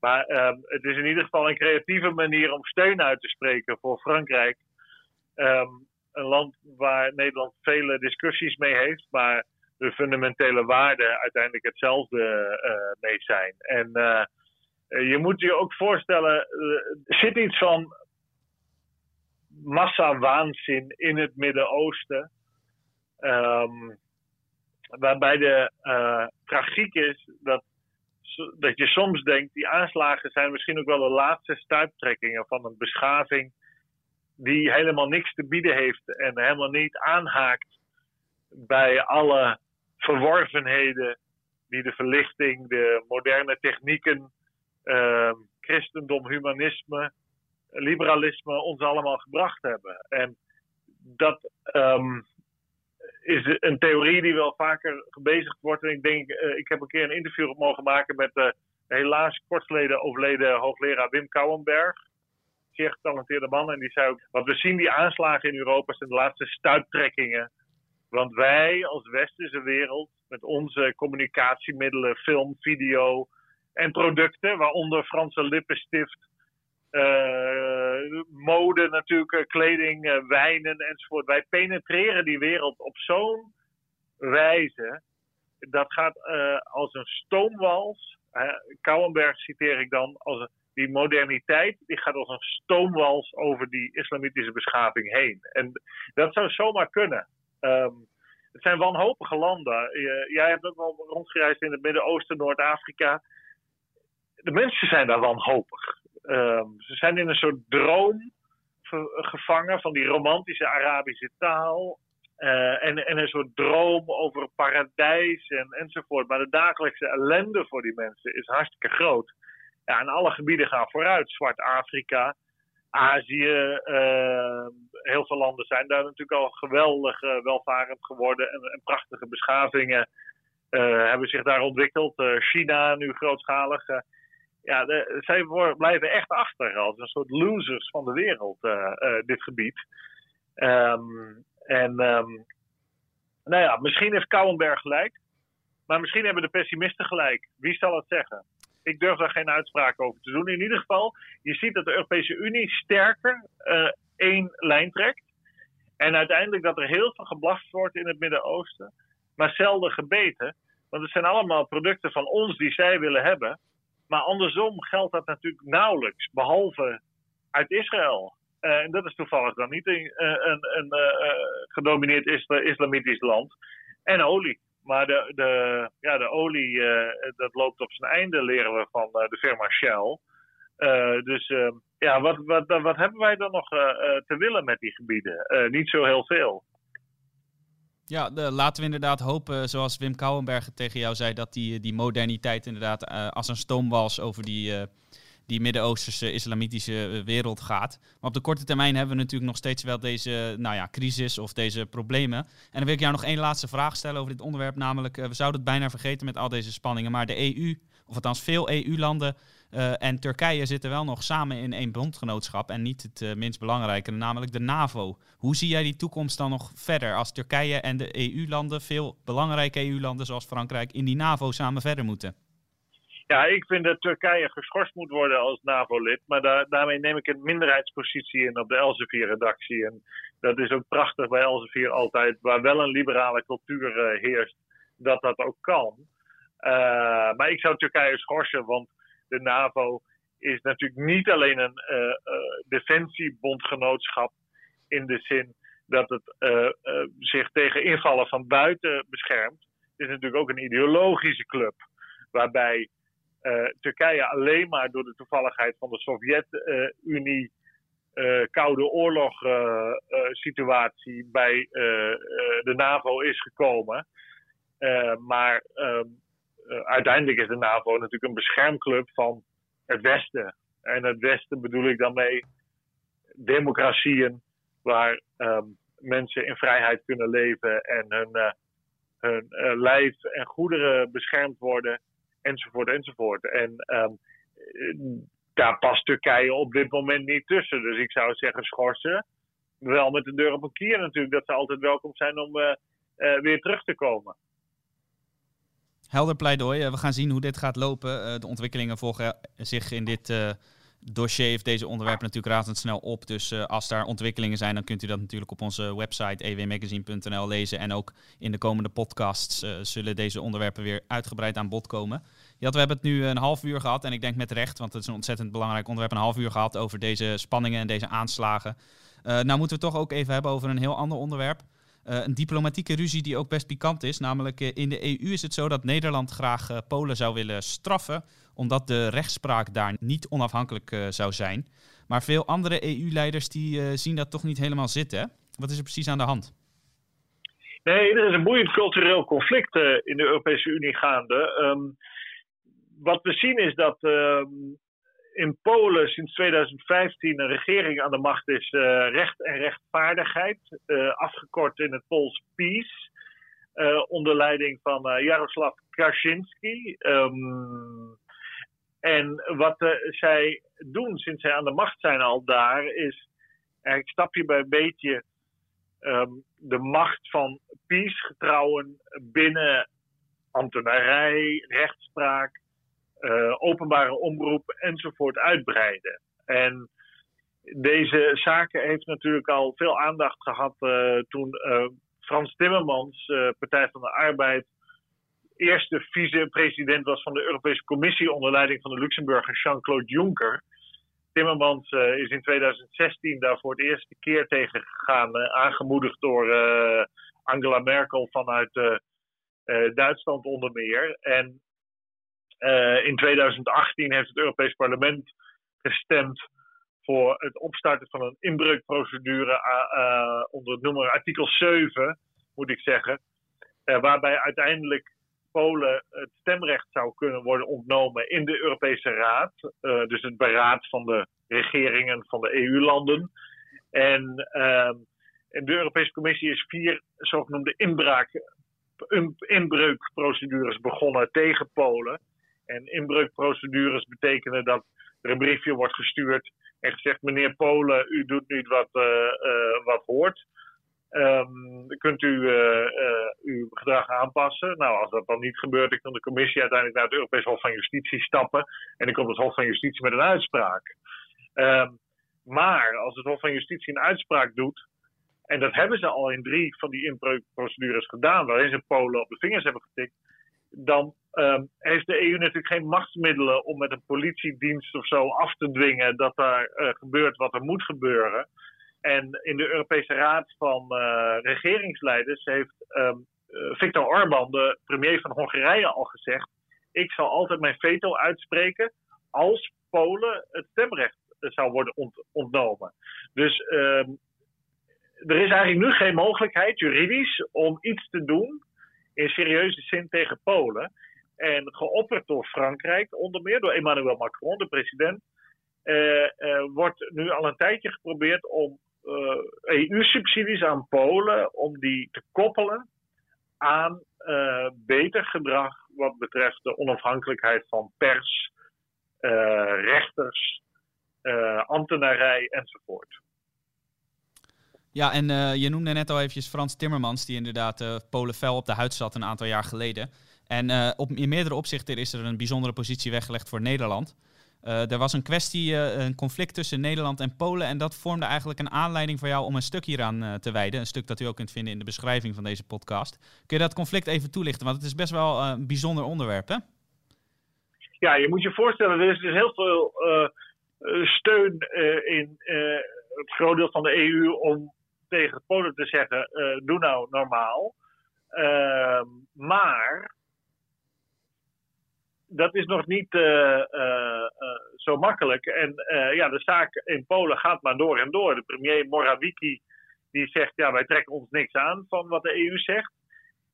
maar ehm, het is in ieder geval een creatieve manier om steun uit te spreken voor Frankrijk. Ehm, een land waar Nederland vele discussies mee heeft, maar de fundamentele waarden uiteindelijk hetzelfde mee zijn. En je moet je ook voorstellen, er zit iets van massa-waanzin in het Midden-Oosten. Um, waarbij de uh, tragiek is dat, dat je soms denkt, die aanslagen zijn misschien ook wel de laatste stuiptrekkingen van een beschaving die helemaal niks te bieden heeft en helemaal niet aanhaakt bij alle verworvenheden die de verlichting, de moderne technieken, uh, christendom, humanisme, liberalisme ons allemaal gebracht hebben. En dat um, is een theorie die wel vaker gebezigd wordt. En ik denk, uh, ik heb een keer een interview mogen maken met de helaas kort geleden overleden hoogleraar Wim Kouwenberg. Zeer getalenteerde man. En die zei ook, wat we zien die aanslagen in Europa zijn de laatste stuiptrekkingen. Want wij als westerse wereld, met onze communicatiemiddelen, film, video en producten, waaronder Franse lippenstift, uh, mode natuurlijk, eh, kleding, uh, wijnen enzovoort. Wij penetreren die wereld op zo'n wijze. Dat gaat als een stoomwals. Kouwenberg citeer ik dan. Als die moderniteit die gaat als een stoomwals over die islamitische beschaving heen. En dat zou zomaar kunnen. Um, het zijn wanhopige landen. jij hebt ook wel rondgereisd in het Midden-Oosten, Noord-Afrika. De mensen zijn daar wanhopig. Ehm, ze zijn in een soort droom gevangen van die romantische Arabische taal. Uh, en, en, een soort droom over paradijs en, enzovoort. Maar de dagelijkse ellende voor die mensen is hartstikke groot. Ja, en alle gebieden gaan vooruit. Zwart-Afrika, Azië, uh, heel veel landen zijn daar natuurlijk al geweldig uh, welvarend geworden. En, en prachtige beschavingen eh, hebben zich daar ontwikkeld. China nu grootschalig ja, de, zij blijven echt achter als een soort losers van de wereld, uh, uh, dit gebied. Um, en um, nou ja, misschien heeft Kouwenberg gelijk, maar misschien hebben de pessimisten gelijk. Wie zal het zeggen? Ik durf daar geen uitspraak over te doen. In ieder geval, je ziet dat de Europese Unie sterker uh, één lijn trekt. En uiteindelijk dat er heel veel geblaft wordt in het Midden-Oosten, maar zelden gebeten. Want het zijn allemaal producten van ons die zij willen hebben. Maar andersom geldt dat natuurlijk nauwelijks, behalve uit Israël. Uh, en dat is toevallig dan niet een, eh, een, uh, gedomineerd isla islamitisch land. En olie. Maar de, de, ja, de olie, dat loopt op zijn einde, leren we van de firma Shell. dus ja, wat, wat, wat hebben wij dan nog te willen met die gebieden? niet zo heel veel. Ja, laten we inderdaad hopen, zoals Wim Kouwenberg tegen jou zei, dat die, die moderniteit inderdaad uh, als een stoomwals over die, die Midden-Oosterse islamitische eh, wereld gaat. Maar op de korte termijn hebben we natuurlijk nog steeds wel deze nou ja, crisis of deze problemen. En dan wil ik jou nog één laatste vraag stellen over dit onderwerp, namelijk we zouden het bijna vergeten met al deze spanningen, maar de EU, of althans veel EU-landen uh, en Turkije zitten wel nog samen in één bondgenootschap en niet het uh, minst belangrijke, namelijk de NAVO. Hoe zie jij die toekomst dan nog verder als Turkije en de EU-landen, veel belangrijke EU-landen zoals Frankrijk, in die NAVO samen verder moeten? Ja, ik vind dat Turkije geschorst moet worden als NAVO-lid, maar daar, daarmee neem ik een minderheidspositie in op de Elsevier-redactie. En dat is ook prachtig bij Elsevier altijd, waar wel een liberale cultuur uh, heerst, dat dat ook kan. maar ik zou Turkije schorsen, want de NAVO is natuurlijk niet alleen een uh, uh, defensiebondgenootschap in de zin dat het uh, zich tegen invallen van buiten beschermt. Het is natuurlijk ook een ideologische club waarbij Turkije alleen maar door de toevalligheid van de Sovjet-Unie Koude Oorlog situatie bij de NAVO is gekomen. maar ehm, uiteindelijk is de NAVO natuurlijk een beschermclub van het Westen. En het Westen bedoel ik dan mee democratieën waar um, mensen in vrijheid kunnen leven en hun, uh, hun uh, lijf en goederen beschermd worden, enzovoort, enzovoort. En um, daar past Turkije op dit moment niet tussen. Dus ik zou zeggen schorsen. wel met de deur op een kier natuurlijk. Dat ze altijd welkom zijn om weer terug te komen. Helder pleidooi. We gaan zien hoe dit gaat lopen. De ontwikkelingen volgen zich in dit dossier heeft deze onderwerpen natuurlijk razendsnel op. Dus als daar ontwikkelingen zijn, dan kunt u dat natuurlijk op onze website ewmagazine.nl lezen. En ook in de komende podcasts zullen deze onderwerpen weer uitgebreid aan bod komen. Ja, we hebben het nu een half uur gehad en ik denk met recht, want het is een ontzettend belangrijk onderwerp, een half uur gehad over deze spanningen en deze aanslagen. Uh, nou moeten we toch ook even hebben over een heel ander onderwerp. Uh, een diplomatieke ruzie die ook best pikant is. Namelijk uh, in de EU is het zo dat Nederland graag uh, Polen zou willen straffen omdat de rechtspraak daar niet onafhankelijk zou zijn. Maar veel andere EU-leiders die zien dat toch niet helemaal zitten. Wat is er precies aan de hand? Nee, er is een boeiend cultureel conflict in de Europese Unie gaande. Um, wat we zien is dat um, in Polen sinds 2015 een regering aan de macht is, recht en rechtvaardigheid, afgekort in het Pools PiS. onder leiding van Jaroslav Kaczynski. Um, en wat uh, zij doen sinds zij aan de macht zijn al daar, is eigenlijk stapje bij beetje um, de macht van peace-getrouwen binnen ambtenarij, rechtspraak, uh, openbare omroep enzovoort uitbreiden. En deze zaken heeft natuurlijk al veel aandacht gehad uh, toen Frans Timmermans, Partij van de Arbeid, eerste vice-president was van de Europese Commissie onder leiding van de Luxemburger Jean-Claude Juncker. Timmermans is in 2016 daar voor het eerste keer tegen gegaan, aangemoedigd door Angela Merkel vanuit Duitsland onder meer. En in 2018 heeft het Europees Parlement gestemd voor het opstarten van een inbreukprocedure onder het nummer artikel 7, moet ik zeggen. waarbij uiteindelijk Polen het stemrecht zou kunnen worden ontnomen in de Europese Raad. Dus het beraad van de regeringen van de EU-landen. En uh, de Europese Commissie is vier zogenoemde inbreukprocedures begonnen tegen Polen. En inbreukprocedures betekenen dat er een briefje wordt gestuurd en gezegd: meneer Polen, u doet niet wat, uh, wat hoort. Um, kunt u uh, uw gedrag aanpassen? Nou, als dat dan niet gebeurt, dan kan de commissie uiteindelijk naar het Europees Hof van Justitie stappen. En dan komt het Hof van Justitie met een uitspraak. Um, maar als het Hof van Justitie een uitspraak doet, en dat hebben ze al in drie van die inbreukprocedures gedaan, waarin ze Polen op de vingers hebben getikt, dan um, heeft de EU natuurlijk geen machtsmiddelen om met een politiedienst of zo af te dwingen dat daar uh, gebeurt wat er moet gebeuren. En in de Europese Raad van uh, Regeringsleiders heeft um, Viktor Orban, de premier van Hongarije, al gezegd: Ik zal altijd mijn veto uitspreken als Polen het stemrecht zou worden ont ontnomen. Dus um, er is eigenlijk nu geen mogelijkheid juridisch om iets te doen in serieuze zin tegen Polen. En geopperd door Frankrijk, onder meer door Emmanuel Macron, de president, uh, uh, wordt nu al een tijdje geprobeerd om EU-subsidies eh, e aan Polen om die te koppelen aan beter gedrag wat betreft de onafhankelijkheid van pers, rechters, ambtenarij enzovoort. Ja, en je noemde net al eventjes Frans Timmermans, die inderdaad Polen fel op de huid zat een aantal jaar geleden. En op, in meerdere opzichten is er een bijzondere positie weggelegd voor Nederland. Uh, er was een kwestie, uh, een conflict tussen Nederland en Polen. En dat vormde eigenlijk een aanleiding voor jou om een stuk hieraan uh, te wijden. Een stuk dat u ook kunt vinden in de beschrijving van deze podcast. Kun je dat conflict even toelichten? Want het is best wel een bijzonder onderwerp, hè? Ja, je moet je voorstellen, er is dus heel veel steun in het groot deel van de EU om tegen Polen te zeggen: doe nou normaal. Ehm, maar dat is nog niet uh, uh, zo makkelijk. En ja, de zaak in Polen gaat maar door en door. De premier Morawiecki die zegt, ja, wij trekken ons niks aan van wat de EU zegt.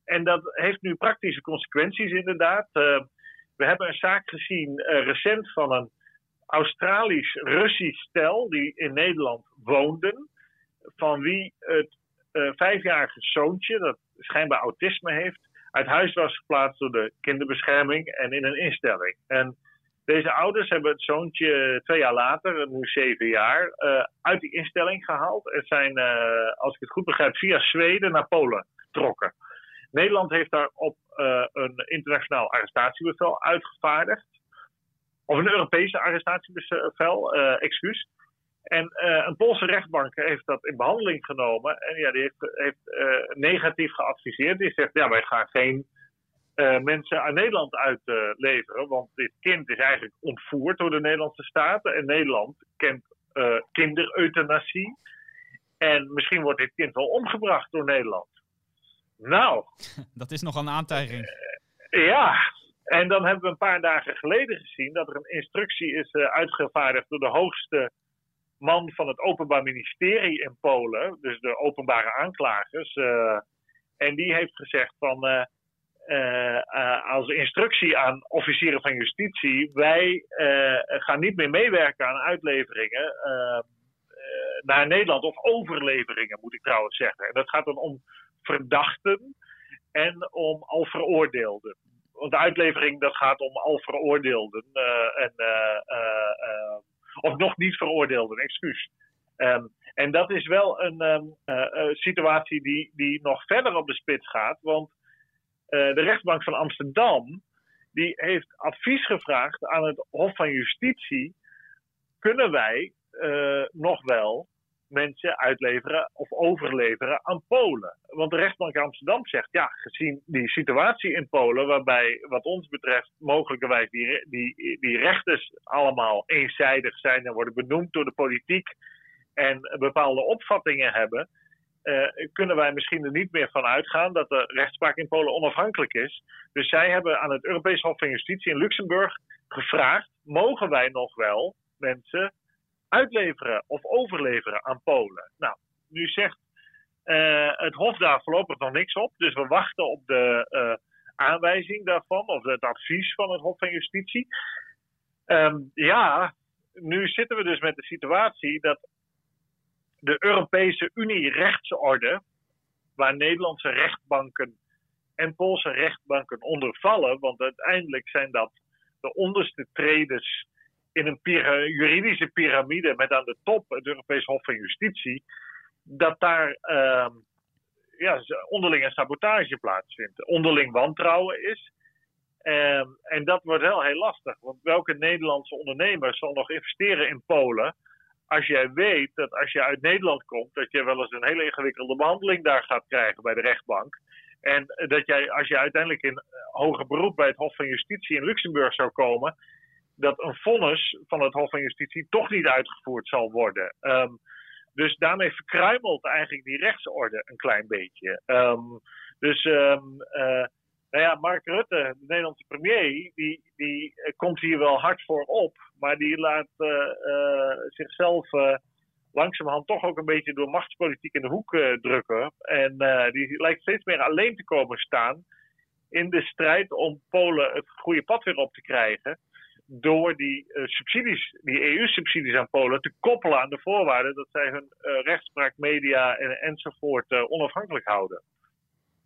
En dat heeft nu praktische consequenties inderdaad. we hebben een zaak gezien recent van een Australisch-Russisch stel die in Nederland woonden. Van wie het vijfjarige zoontje, dat schijnbaar autisme heeft, uit huis was geplaatst door de kinderbescherming en in een instelling. En Deze ouders hebben het zoontje twee jaar later, nu zeven jaar, uit die instelling gehaald. En zijn, als ik het goed begrijp, via Zweden naar Polen getrokken. Nederland heeft daarop een internationaal arrestatiebevel uitgevaardigd. Of een Europese arrestatiebevel, excuus. En uh, een Poolse rechtbank heeft dat in behandeling genomen. En ja, die heeft, heeft uh, negatief geadviseerd. Die zegt, ja, wij gaan geen uh, mensen aan Nederland uitleveren. want dit kind is eigenlijk ontvoerd door de Nederlandse staat. En Nederland kent kindereuthanasie. En misschien wordt dit kind wel omgebracht door Nederland. Nou. Dat is nog een aantijging. ja, en dan hebben we een paar dagen geleden gezien dat er een instructie is uitgevaardigd door de hoogste man van het Openbaar Ministerie in Polen, dus de openbare aanklagers. Uh, en die heeft gezegd van. Uh, uh, als instructie aan officieren van justitie: wij gaan niet meer meewerken aan uitleveringen naar Nederland, of overleveringen moet ik trouwens zeggen. En dat gaat dan om verdachten en om al veroordeelden. Want de uitlevering dat gaat om al veroordeelden. en of nog niet veroordeelden, excuus. Um, en dat is wel een um, uh, situatie die, die nog verder op de spits gaat. Want uh, de rechtbank van Amsterdam die heeft advies gevraagd aan het Hof van Justitie. Kunnen wij uh, nog wel mensen uitleveren of overleveren aan Polen. Want de rechtbank Amsterdam zegt, ja, gezien die situatie in Polen, waarbij wat ons betreft mogelijkerwijs die, die, die rechters allemaal eenzijdig zijn en worden benoemd door de politiek en bepaalde opvattingen hebben, uh, kunnen wij misschien er niet meer van uitgaan dat de rechtspraak in Polen onafhankelijk is. Dus zij hebben aan het Europees Hof van Justitie in Luxemburg gevraagd: mogen wij nog wel mensen uitleveren of overleveren aan Polen. Nou, nu zegt uh, het Hof daar voorlopig nog niks op. Dus we wachten op de uh, aanwijzing daarvan, of het advies van het Hof van Justitie. Um, ja, nu zitten we dus met de situatie dat de Europese Unie rechtsorde, waar Nederlandse rechtbanken en Poolse rechtbanken onder vallen, want uiteindelijk zijn dat de onderste treders in een juridische piramide met aan de top het Europees Hof van Justitie, dat daar uh, ja, onderlinge sabotage plaatsvindt, onderling wantrouwen is. Uh, en dat wordt wel heel lastig, want welke Nederlandse ondernemer zal nog investeren in Polen als jij weet dat als je uit Nederland komt, dat je wel eens een hele ingewikkelde behandeling daar gaat krijgen bij de rechtbank. En dat jij, als je uiteindelijk in hoger beroep bij het Hof van Justitie in Luxemburg zou komen, dat een vonnis van het Hof van Justitie toch niet uitgevoerd zal worden. Um, dus daarmee verkruimelt eigenlijk die rechtsorde een klein beetje. Um, dus um, uh, nou ja, Mark Rutte, de Nederlandse premier, die, die komt hier wel hard voor op. Maar die laat uh, uh, zichzelf langzamerhand toch ook een beetje door machtspolitiek in de hoek drukken. En die lijkt steeds meer alleen te komen staan in de strijd om Polen het goede pad weer op te krijgen door die uh, subsidies, die EU-subsidies aan Polen, te koppelen aan de voorwaarden dat zij hun uh, rechtspraak, media en, enzovoort uh, onafhankelijk houden.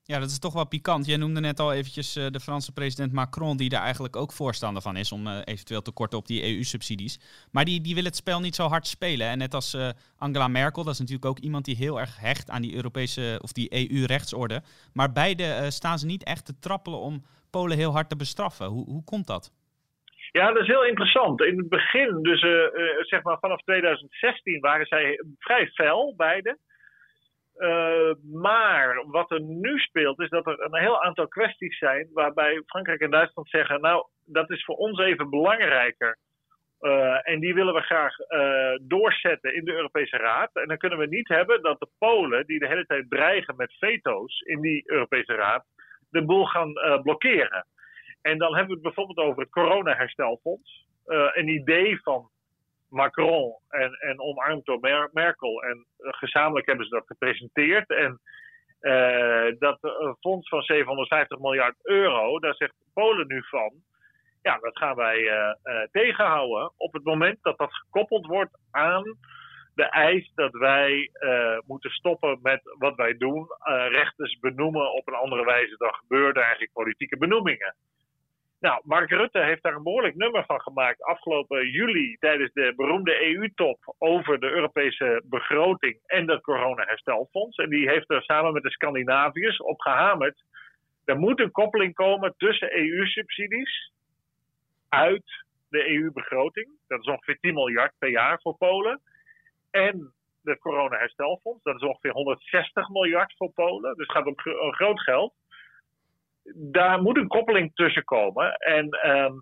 Ja, dat is toch wel pikant. Jij noemde net al eventjes de Franse president Macron, die daar eigenlijk ook voorstander van is om eventueel te korten op die EU-subsidies. Maar die, die wil het spel niet zo hard spelen. En net als Angela Merkel, dat is natuurlijk ook iemand die heel erg hecht aan die Europese of die EU-rechtsorde. Maar beide staan ze niet echt te trappelen om Polen heel hard te bestraffen. Hoe, hoe komt dat? Ja, dat is heel interessant. In het begin, dus uh, uh, zeg maar vanaf 2016, waren zij vrij fel, beide. Uh, maar wat er nu speelt, is dat er een heel aantal kwesties zijn waarbij Frankrijk en Duitsland zeggen: Nou, dat is voor ons even belangrijker. en die willen we graag doorzetten in de Europese Raad. En dan kunnen we niet hebben dat de Polen, die de hele tijd dreigen met veto's in die Europese Raad, de boel gaan blokkeren. En dan hebben we het bijvoorbeeld over het coronaherstelfonds. Uh, een idee van Macron en, en omarmd door Merkel. En uh, gezamenlijk hebben ze dat gepresenteerd. En uh, dat fonds van 750 miljard euro, daar zegt Polen nu van. Ja, dat gaan wij tegenhouden op het moment dat dat gekoppeld wordt aan de eis dat wij moeten stoppen met wat wij doen. rechters benoemen op een andere wijze dan gebeurde eigenlijk politieke benoemingen. Nou, Mark Rutte heeft daar een behoorlijk nummer van gemaakt afgelopen juli tijdens de beroemde EU-top over de Europese begroting en het coronaherstelfonds. En die heeft er samen met de Scandinaviërs op gehamerd. Er moet een koppeling komen tussen EU-subsidies uit de EU-begroting. Dat is ongeveer 10 miljard per jaar voor Polen. En het coronaherstelfonds. Dat is ongeveer 160 miljard voor Polen. Dus het gaat om groot geld daar moet een koppeling tussen komen. En ehm,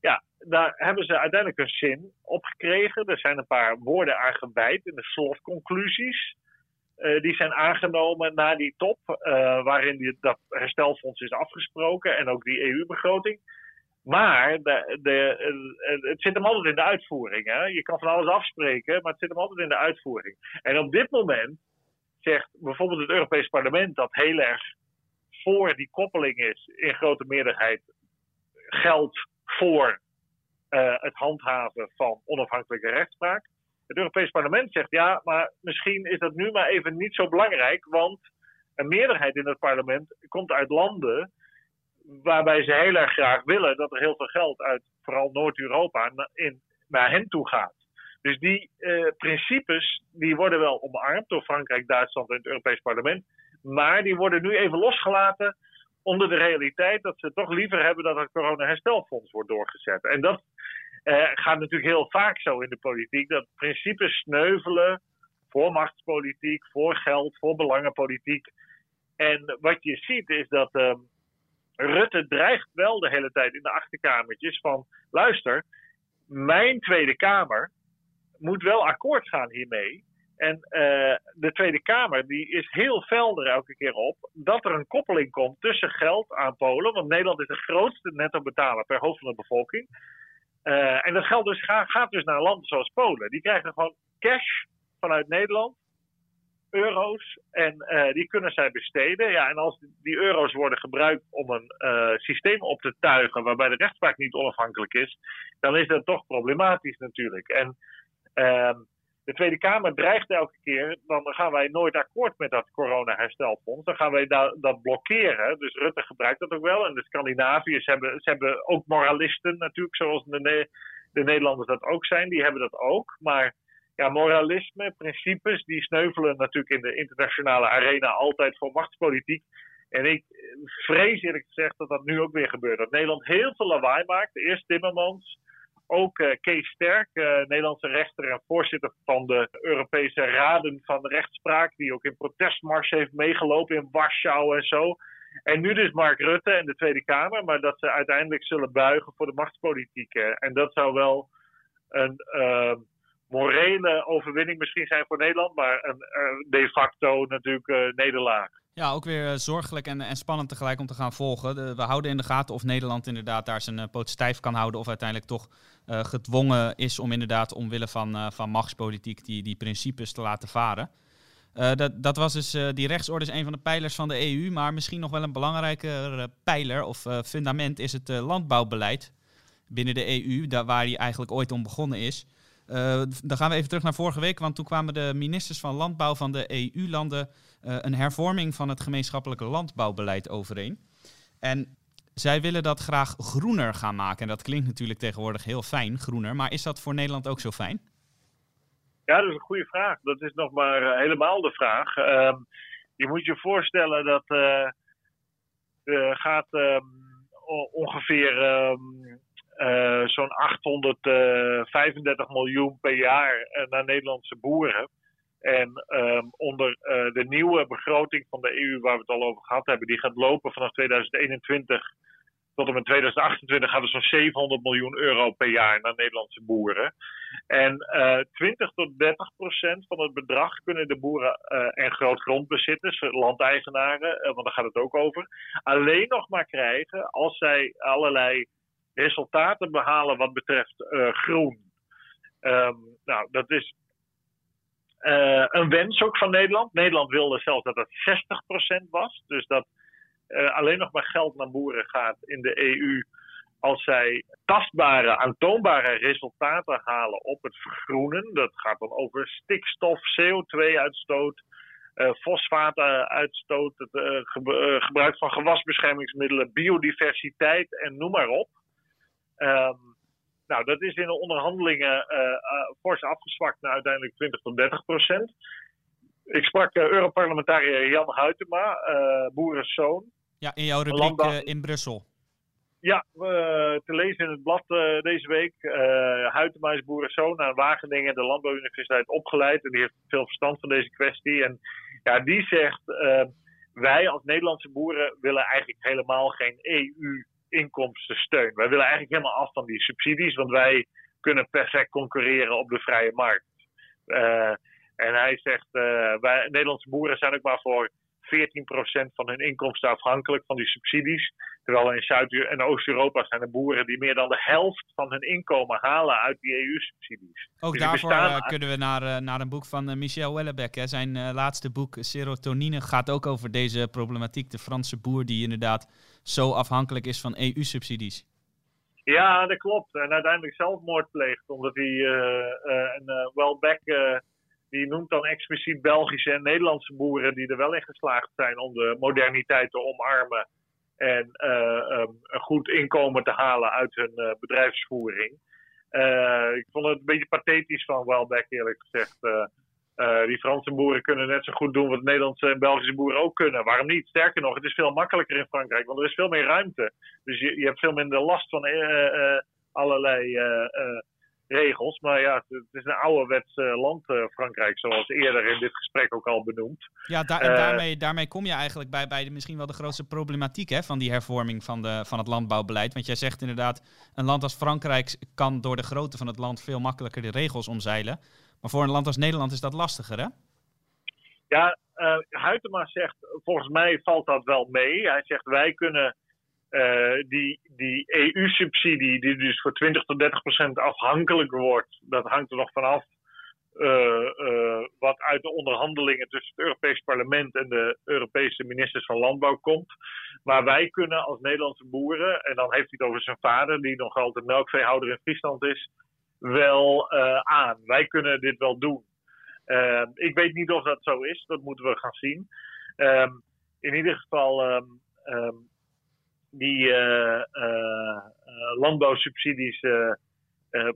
ja, daar hebben ze uiteindelijk een zin op gekregen. Er zijn een paar woorden aan gewijd in de slotconclusies. Uh, die zijn aangenomen na die top, uh, waarin die, dat herstelfonds is afgesproken en ook die EU-begroting. Maar de, de, het zit hem altijd in de uitvoering. Hè? Je kan van alles afspreken, maar het zit hem altijd in de uitvoering. En op dit moment zegt bijvoorbeeld het Europees Parlement dat heel erg voor die koppeling is in grote meerderheid geld voor uh, het handhaven van onafhankelijke rechtspraak. Het Europees Parlement zegt ja, maar misschien is dat nu maar even niet zo belangrijk, want een meerderheid in het parlement komt uit landen waarbij ze heel erg graag willen dat er heel veel geld uit vooral Noord-Europa naar hen toe gaat. Dus die uh, principes die worden wel omarmd door Frankrijk, Duitsland en het Europees Parlement. Maar die worden nu even losgelaten onder de realiteit dat ze toch liever hebben dat het corona-herstelfonds wordt doorgezet. En dat eh, gaat natuurlijk heel vaak zo in de politiek, dat principes sneuvelen voor machtspolitiek, voor geld, voor belangenpolitiek. En wat je ziet is dat uh, Rutte dreigt wel de hele tijd in de achterkamertjes van, luister, mijn Tweede Kamer moet wel akkoord gaan hiermee. En uh, de Tweede Kamer die is heel felder elke keer op dat er een koppeling komt tussen geld aan Polen. Want Nederland is de grootste netto-betaler per hoofd van de bevolking. Uh, en dat geld dus gaat, dus naar landen zoals Polen. Die krijgen gewoon cash vanuit Nederland, euro's, en uh, die kunnen zij besteden. Ja, en als die euro's worden gebruikt om een systeem op te tuigen waarbij de rechtspraak niet onafhankelijk is, dan is dat toch problematisch natuurlijk. En ehm, de Tweede Kamer dreigt elke keer, dan gaan wij nooit akkoord met dat corona-herstelfonds. Dan gaan wij dat blokkeren. Dus Rutte gebruikt dat ook wel. En de Scandinaviërs hebben, ze hebben ook moralisten natuurlijk, zoals de, de Nederlanders dat ook zijn. Die hebben dat ook. Maar ja, moralisme, principes, die sneuvelen natuurlijk in de internationale arena altijd voor machtspolitiek. En ik vrees eerlijk gezegd dat dat nu ook weer gebeurt. Dat Nederland heel veel lawaai maakt. Eerst Timmermans, ook uh, Kees Sterk, uh, Nederlandse rechter en voorzitter van de Europese Raden van Rechtspraak, die ook in protestmars heeft meegelopen in Warschau en zo. En nu dus Mark Rutte en de Tweede Kamer, maar dat ze uiteindelijk zullen buigen voor de machtspolitiek. En dat zou wel een uh, morele overwinning misschien zijn voor Nederland, maar een de facto natuurlijk nederlaag. Ja, ook weer eh, zorgelijk en, en spannend tegelijk om te gaan volgen. we houden in de gaten of Nederland inderdaad daar zijn uh, poot stijf kan houden. Of uiteindelijk toch uh, gedwongen is om inderdaad omwille van, van machtspolitiek die, die principes te laten varen. dat, dat was dus, die rechtsorde is een van de pijlers van de EU. Maar misschien nog wel een belangrijker pijler of fundament is het landbouwbeleid binnen de EU. Daar, waar die eigenlijk ooit om begonnen is. Uh, dan gaan we even terug naar vorige week, want toen kwamen de ministers van Landbouw van de EU-landen uh, een hervorming van het gemeenschappelijke landbouwbeleid overeen. En zij willen dat graag groener gaan maken. En dat klinkt natuurlijk tegenwoordig heel fijn, groener. Maar is dat voor Nederland ook zo fijn? Ja, dat is een goede vraag. Dat is nog maar uh, helemaal de vraag. Uh, je moet je voorstellen dat gaat ehm, ongeveer ehm, uh, zo'n 835 miljoen per jaar uh, naar Nederlandse boeren. En um, onder uh, de nieuwe begroting van de EU, waar we het al over gehad hebben, die gaat lopen vanaf 2021 tot en met 2028 gaat er zo'n 700 miljoen euro per jaar naar Nederlandse boeren. En 20 tot 30 procent van het bedrag kunnen de boeren en grootgrondbezitters, landeigenaren, want daar gaat het ook over, alleen nog maar krijgen als zij allerlei resultaten behalen wat betreft uh, groen. Um, nou, dat is uh, een wens ook van Nederland. Nederland wilde zelfs dat het 60% was. Dus dat uh, alleen nog maar geld naar boeren gaat in de EU als zij tastbare, aantoonbare resultaten halen op het vergroenen. Dat gaat dan over stikstof, CO2-uitstoot, fosfaatuitstoot, het gebruik van gewasbeschermingsmiddelen, biodiversiteit en noem maar op. Um, nou, dat is in de onderhandelingen fors afgezwakt naar uiteindelijk 20 tot 30 procent. Ik sprak Europarlementariër Jan Huytema, boerenzoon. Ja, in jouw rubriek in Brussel. Ja, te lezen in het blad uh, deze week. Uh, Huytema is boerenzoon aan Wageningen, de Landbouwuniversiteit, opgeleid. En die heeft veel verstand van deze kwestie. En ja, die zegt, uh, wij als Nederlandse boeren willen eigenlijk helemaal geen EU-inkomstensteun. Wij willen eigenlijk helemaal af van die subsidies, want wij kunnen perfect concurreren op de vrije markt. en hij zegt, wij Nederlandse boeren zijn ook maar voor 14% van hun inkomsten afhankelijk van die subsidies. Terwijl in Zuid- en Oost-Europa zijn er boeren die meer dan de helft van hun inkomen halen uit die EU-subsidies. Ook dus daarvoor uh, kunnen we naar, naar een boek van Michel Wellebeck. Hè. Zijn laatste boek, Serotonine, gaat ook over deze problematiek. De Franse boer die inderdaad zo afhankelijk is van EU-subsidies. Ja, dat klopt. En uiteindelijk zelfmoord pleegt, omdat hij en Welbeck die noemt dan expliciet Belgische en Nederlandse boeren die er wel in geslaagd zijn om de moderniteit te omarmen en um, een goed inkomen te halen uit hun bedrijfsvoering. Ik vond het een beetje pathetisch van Welbeck, eerlijk gezegd. Die Franse boeren kunnen net zo goed doen wat Nederlandse en Belgische boeren ook kunnen. Waarom niet? Sterker nog, het is veel makkelijker in Frankrijk, want er is veel meer ruimte. Dus je, je hebt veel minder last van allerlei regels. Maar ja, het is een ouderwets uh, land, uh, Frankrijk, zoals eerder in dit gesprek ook al benoemd. Ja, en eh, daarmee, daarmee kom je eigenlijk bij, bij de, misschien wel de grootste problematiek hè, van die hervorming van, de, van het landbouwbeleid. Want jij zegt inderdaad, een land als Frankrijk kan door de grootte van het land veel makkelijker de regels omzeilen. Maar voor een land als Nederland is dat lastiger, hè? Ja, uh, Huytema zegt, volgens mij valt dat wel mee. Hij zegt, wij kunnen uh, die, die EU-subsidie, die dus voor 20 tot 30 procent afhankelijk wordt, dat hangt er nog vanaf uh, wat uit de onderhandelingen tussen het Europees Parlement en de Europese ministers van Landbouw komt. Maar wij kunnen als Nederlandse boeren, en dan heeft hij het over zijn vader, die nog altijd melkveehouder in Friesland is, wel aan. Wij kunnen dit wel doen. ik weet niet of dat zo is, dat moeten we gaan zien. Um, in ieder geval. Um, die uh, uh, landbouwsubsidies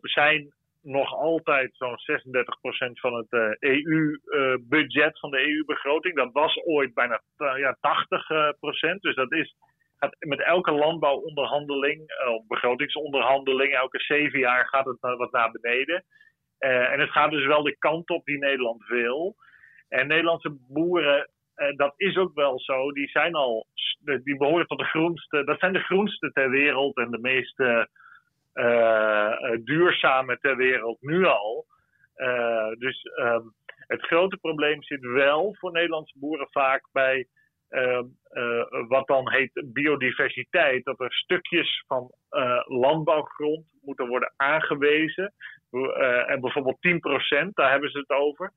zijn nog altijd zo'n 36% van het EU-budget, van de EU-begroting. Dat was ooit bijna ja, 80%. Dus dat is met elke landbouwonderhandeling, of begrotingsonderhandeling, elke zeven jaar gaat het wat naar beneden. Uh, en het gaat dus wel de kant op die Nederland wil. En Nederlandse boeren uh, dat is ook wel zo. Die zijn al, die behoren tot de groenste, dat zijn de groenste ter wereld en de meest duurzame ter wereld nu al. dus um, het grote probleem zit wel voor Nederlandse boeren vaak bij ehm, wat dan heet biodiversiteit. Dat er stukjes van landbouwgrond moeten worden aangewezen. en bijvoorbeeld 10%, daar hebben ze het over.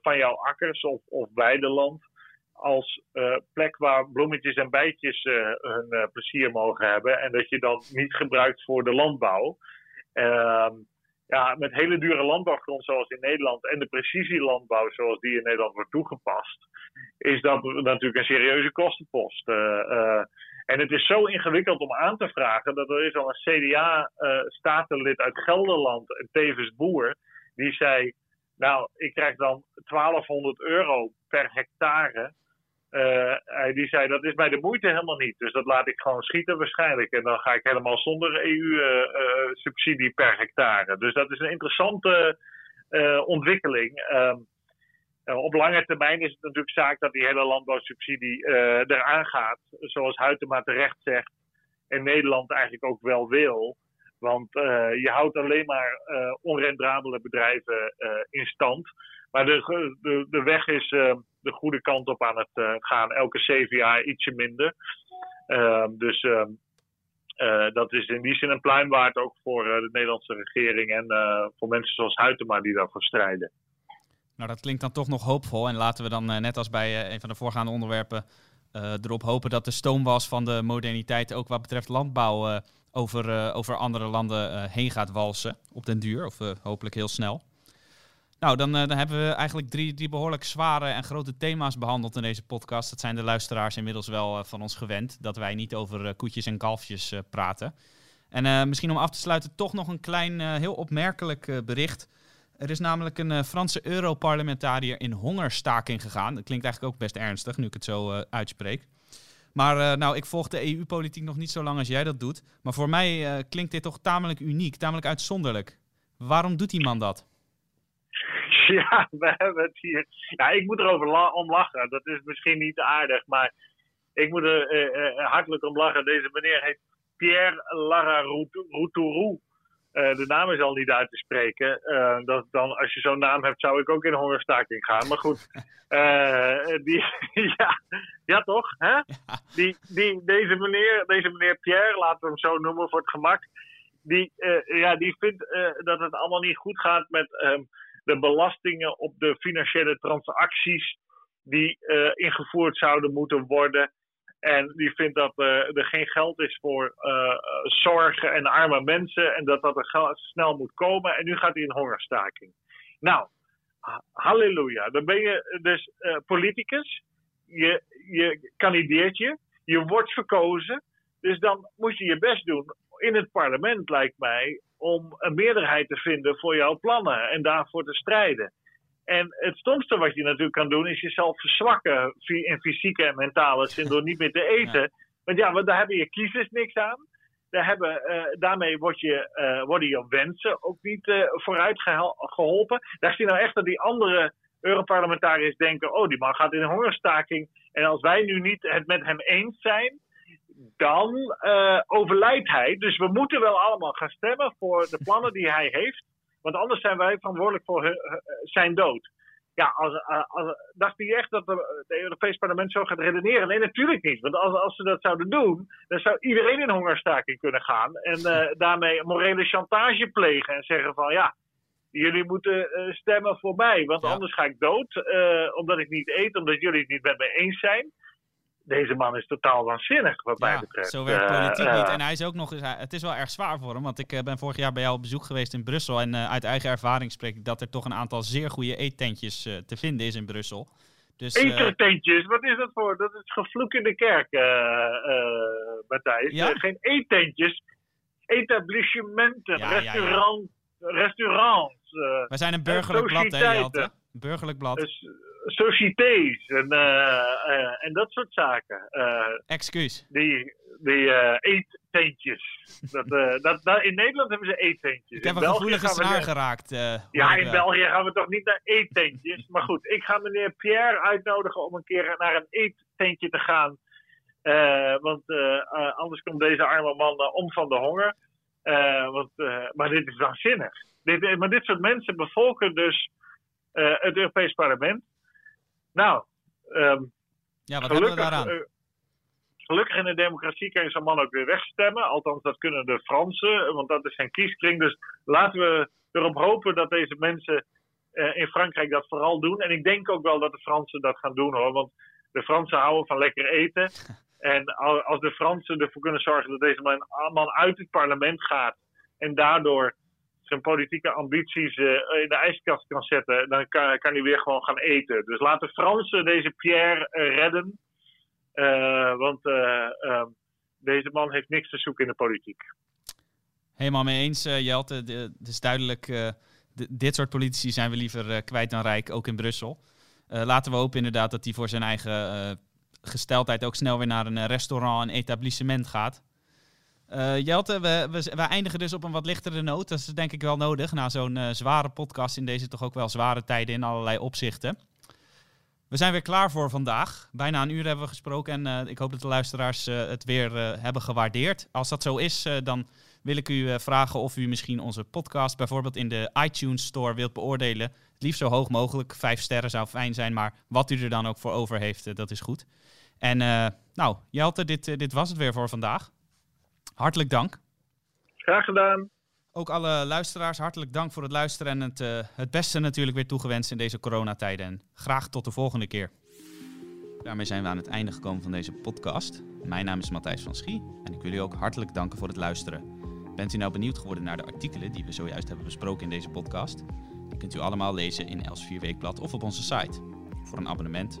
Van jouw akkers of, of weideland als plek waar bloemetjes en bijtjes hun plezier mogen hebben. En dat je dan niet gebruikt voor de landbouw. Ja, met hele dure landbouwgrond zoals in Nederland en de precisielandbouw zoals die in Nederland wordt toegepast, is dat natuurlijk een serieuze kostenpost. en het is zo ingewikkeld om aan te vragen dat er is al een CDA-statenlid uit Gelderland, en tevens boer, die zei nou, ik krijg dan 1200 euro per hectare. Uh, die zei, dat is mij de moeite helemaal niet. Dus dat laat ik gewoon schieten waarschijnlijk. En dan ga ik helemaal zonder EU-subsidie uh, per hectare. Dus dat is een interessante ontwikkeling. Um, op lange termijn is het natuurlijk zaak dat die hele landbouwsubsidie eraan gaat. Zoals Huytema terecht zegt. En Nederland eigenlijk ook wel wil. Want je houdt alleen maar onrendabele bedrijven in stand. Maar de, de, de weg is de goede kant op aan het gaan. Elke zeven jaar ietsje minder. Ehm, dus ehm, dat is in die zin een pluim waard ook voor de Nederlandse regering en voor mensen zoals Huytema die daarvoor strijden. Nou, dat klinkt dan toch nog hoopvol. En laten we dan, net als bij een van de voorgaande onderwerpen, erop hopen dat de stoomwas van de moderniteit ook wat betreft landbouw over, over andere landen heen gaat walsen op den duur. Of hopelijk heel snel. Nou, dan, dan hebben we eigenlijk drie, behoorlijk zware en grote thema's behandeld in deze podcast. Dat zijn de luisteraars inmiddels wel van ons gewend, dat wij niet over koetjes en kalfjes praten. En misschien om af te sluiten toch nog een klein, heel opmerkelijk bericht. Er is namelijk een uh, Franse Europarlementariër in hongerstaking gegaan. Dat klinkt eigenlijk ook best ernstig, nu ik het zo uitspreek. Maar nou, ik volg de EU-politiek nog niet zo lang als jij dat doet. Maar voor mij klinkt dit toch tamelijk uniek, tamelijk uitzonderlijk. Waarom doet die man dat? Ja, we hebben het hier. Ja, ik moet erover la om lachen. Dat is misschien niet aardig, maar ik moet er hartelijk om lachen. Deze meneer heet Pierre Lara Routourou. Uh, de naam is al niet uit te spreken. Uh, dat dan, als je zo'n naam hebt, zou ik ook in hongerstaking gaan. Maar goed, uh, die, ja, ja, toch? Hè? Die, die, deze, meneer, deze meneer Pierre, laten we hem zo noemen voor het gemak. Die, ja, die vindt dat het allemaal niet goed gaat met um, de belastingen op de financiële transacties die ingevoerd zouden moeten worden. En die vindt dat uh, er geen geld is voor uh, zorgen en arme mensen. En dat dat er snel moet komen. En nu gaat hij in hongerstaking. Nou, halleluja. Dan ben je dus politicus. Je, je kandideert je. Je wordt verkozen. Dus dan moet je je best doen in het parlement, lijkt mij. Om een meerderheid te vinden voor jouw plannen. En daarvoor te strijden. En het stomste wat je natuurlijk kan doen, is jezelf verzwakken in fysieke en mentale zin door niet meer te eten. Want ja, want daar hebben je kiezers niks aan. Daar hebben, uh, daarmee word je, uh, worden je wensen ook niet uh, vooruit geholpen. Daar zie je nou echt dat die andere Europarlementariërs denken: oh, die man gaat in een hongerstaking. En als wij nu niet het met hem eens zijn, dan overlijdt hij. Dus we moeten wel allemaal gaan stemmen voor de plannen die hij heeft. Want anders zijn wij verantwoordelijk voor zijn dood. Ja, als, als, dacht hij echt dat het Europees Parlement zo gaat redeneren? Nee, natuurlijk niet. Want als, als ze dat zouden doen, dan zou iedereen in hongerstaking kunnen gaan. En uh, daarmee morele chantage plegen en zeggen van ja, jullie moeten stemmen voor mij. Want ja. anders ga ik dood, omdat ik niet eet, omdat jullie het niet met me eens zijn deze man is totaal waanzinnig, wat mij betreft. Zo werkt politiek uh, niet. En hij is ook nog eens, het is wel erg zwaar voor hem. Want ik uh, ben vorig jaar bij jou op bezoek geweest in Brussel. En uh, uit eigen ervaring spreek ik dat er toch een aantal zeer goede eettentjes te vinden is in Brussel. Dus, eettentjes, wat is dat voor? Dat is gevloek in de kerk, Matthijs. Ja? geen eettentjes, etablissementen, ja, restaurant, restaurants. Wij zijn een burgerlijk blad, hè, Jelte? Burgerlijk blad. Dus, sociétés en, uh, uh, en dat soort zaken. Uh, Excuus. Die, die eettentjes. dat, dat, dat, in Nederland hebben ze eettentjes. Ik heb een gevoelige snaar geraakt. ja, in België gaan we toch niet naar eettentjes. maar goed, ik ga meneer Pierre uitnodigen om een keer naar een eettentje te gaan. want anders komt deze arme man om van de honger. want, maar dit is waanzinnig. Dit, maar dit soort mensen bevolken dus het Europees Parlement. Nou, um, ja, wat hebben we daaraan? Uh, gelukkig in de democratie kan je zo'n man ook weer wegstemmen. Althans, dat kunnen de Fransen, want dat is zijn kieskring. Dus laten we erop hopen dat deze mensen uh, in Frankrijk dat vooral doen. En ik denk ook wel dat de Fransen dat gaan doen hoor. Want de Fransen houden van lekker eten. En als de Fransen ervoor kunnen zorgen dat deze man, man uit het parlement gaat. En daardoor zijn politieke ambities uh, in de ijskast kan zetten, dan kan, kan, hij weer gewoon gaan eten. Dus laat de Fransen deze Pierre uh, redden. Uh, want ehm, deze man heeft niks te zoeken in de politiek. Helemaal mee eens, Jelte. Het is duidelijk, de, dit soort politici zijn we liever kwijt dan rijk, ook in Brussel. laten we hopen inderdaad dat hij voor zijn eigen gesteldheid ook snel weer naar een restaurant, een etablissement gaat. Uh, Jelte, we, we, eindigen dus op een wat lichtere noot. Dat is denk ik wel nodig na zo'n uh, zware podcast in deze toch ook wel zware tijden in allerlei opzichten. We zijn weer klaar voor vandaag. Bijna een uur hebben we gesproken en uh, ik hoop dat de luisteraars het weer hebben gewaardeerd. Als dat zo is, dan wil ik u vragen of u misschien onze podcast bijvoorbeeld in de iTunes Store wilt beoordelen. Het liefst zo hoog mogelijk. Vijf sterren zou fijn zijn, maar wat u er dan ook voor over heeft, dat is goed. En nou, Jelte, dit, dit was het weer voor vandaag. Hartelijk dank. Graag gedaan. Ook alle luisteraars, hartelijk dank voor het luisteren en het, uh, het beste natuurlijk weer toegewenst in deze coronatijden. En graag tot de volgende keer. Daarmee zijn we aan het einde gekomen van deze podcast. Mijn naam is Matthijs van Schie en ik wil u ook hartelijk danken voor het luisteren. Bent u nou benieuwd geworden naar de artikelen die we zojuist hebben besproken in deze podcast? kunt u allemaal lezen in Elsevier Weekblad of op onze site. Voor een abonnement,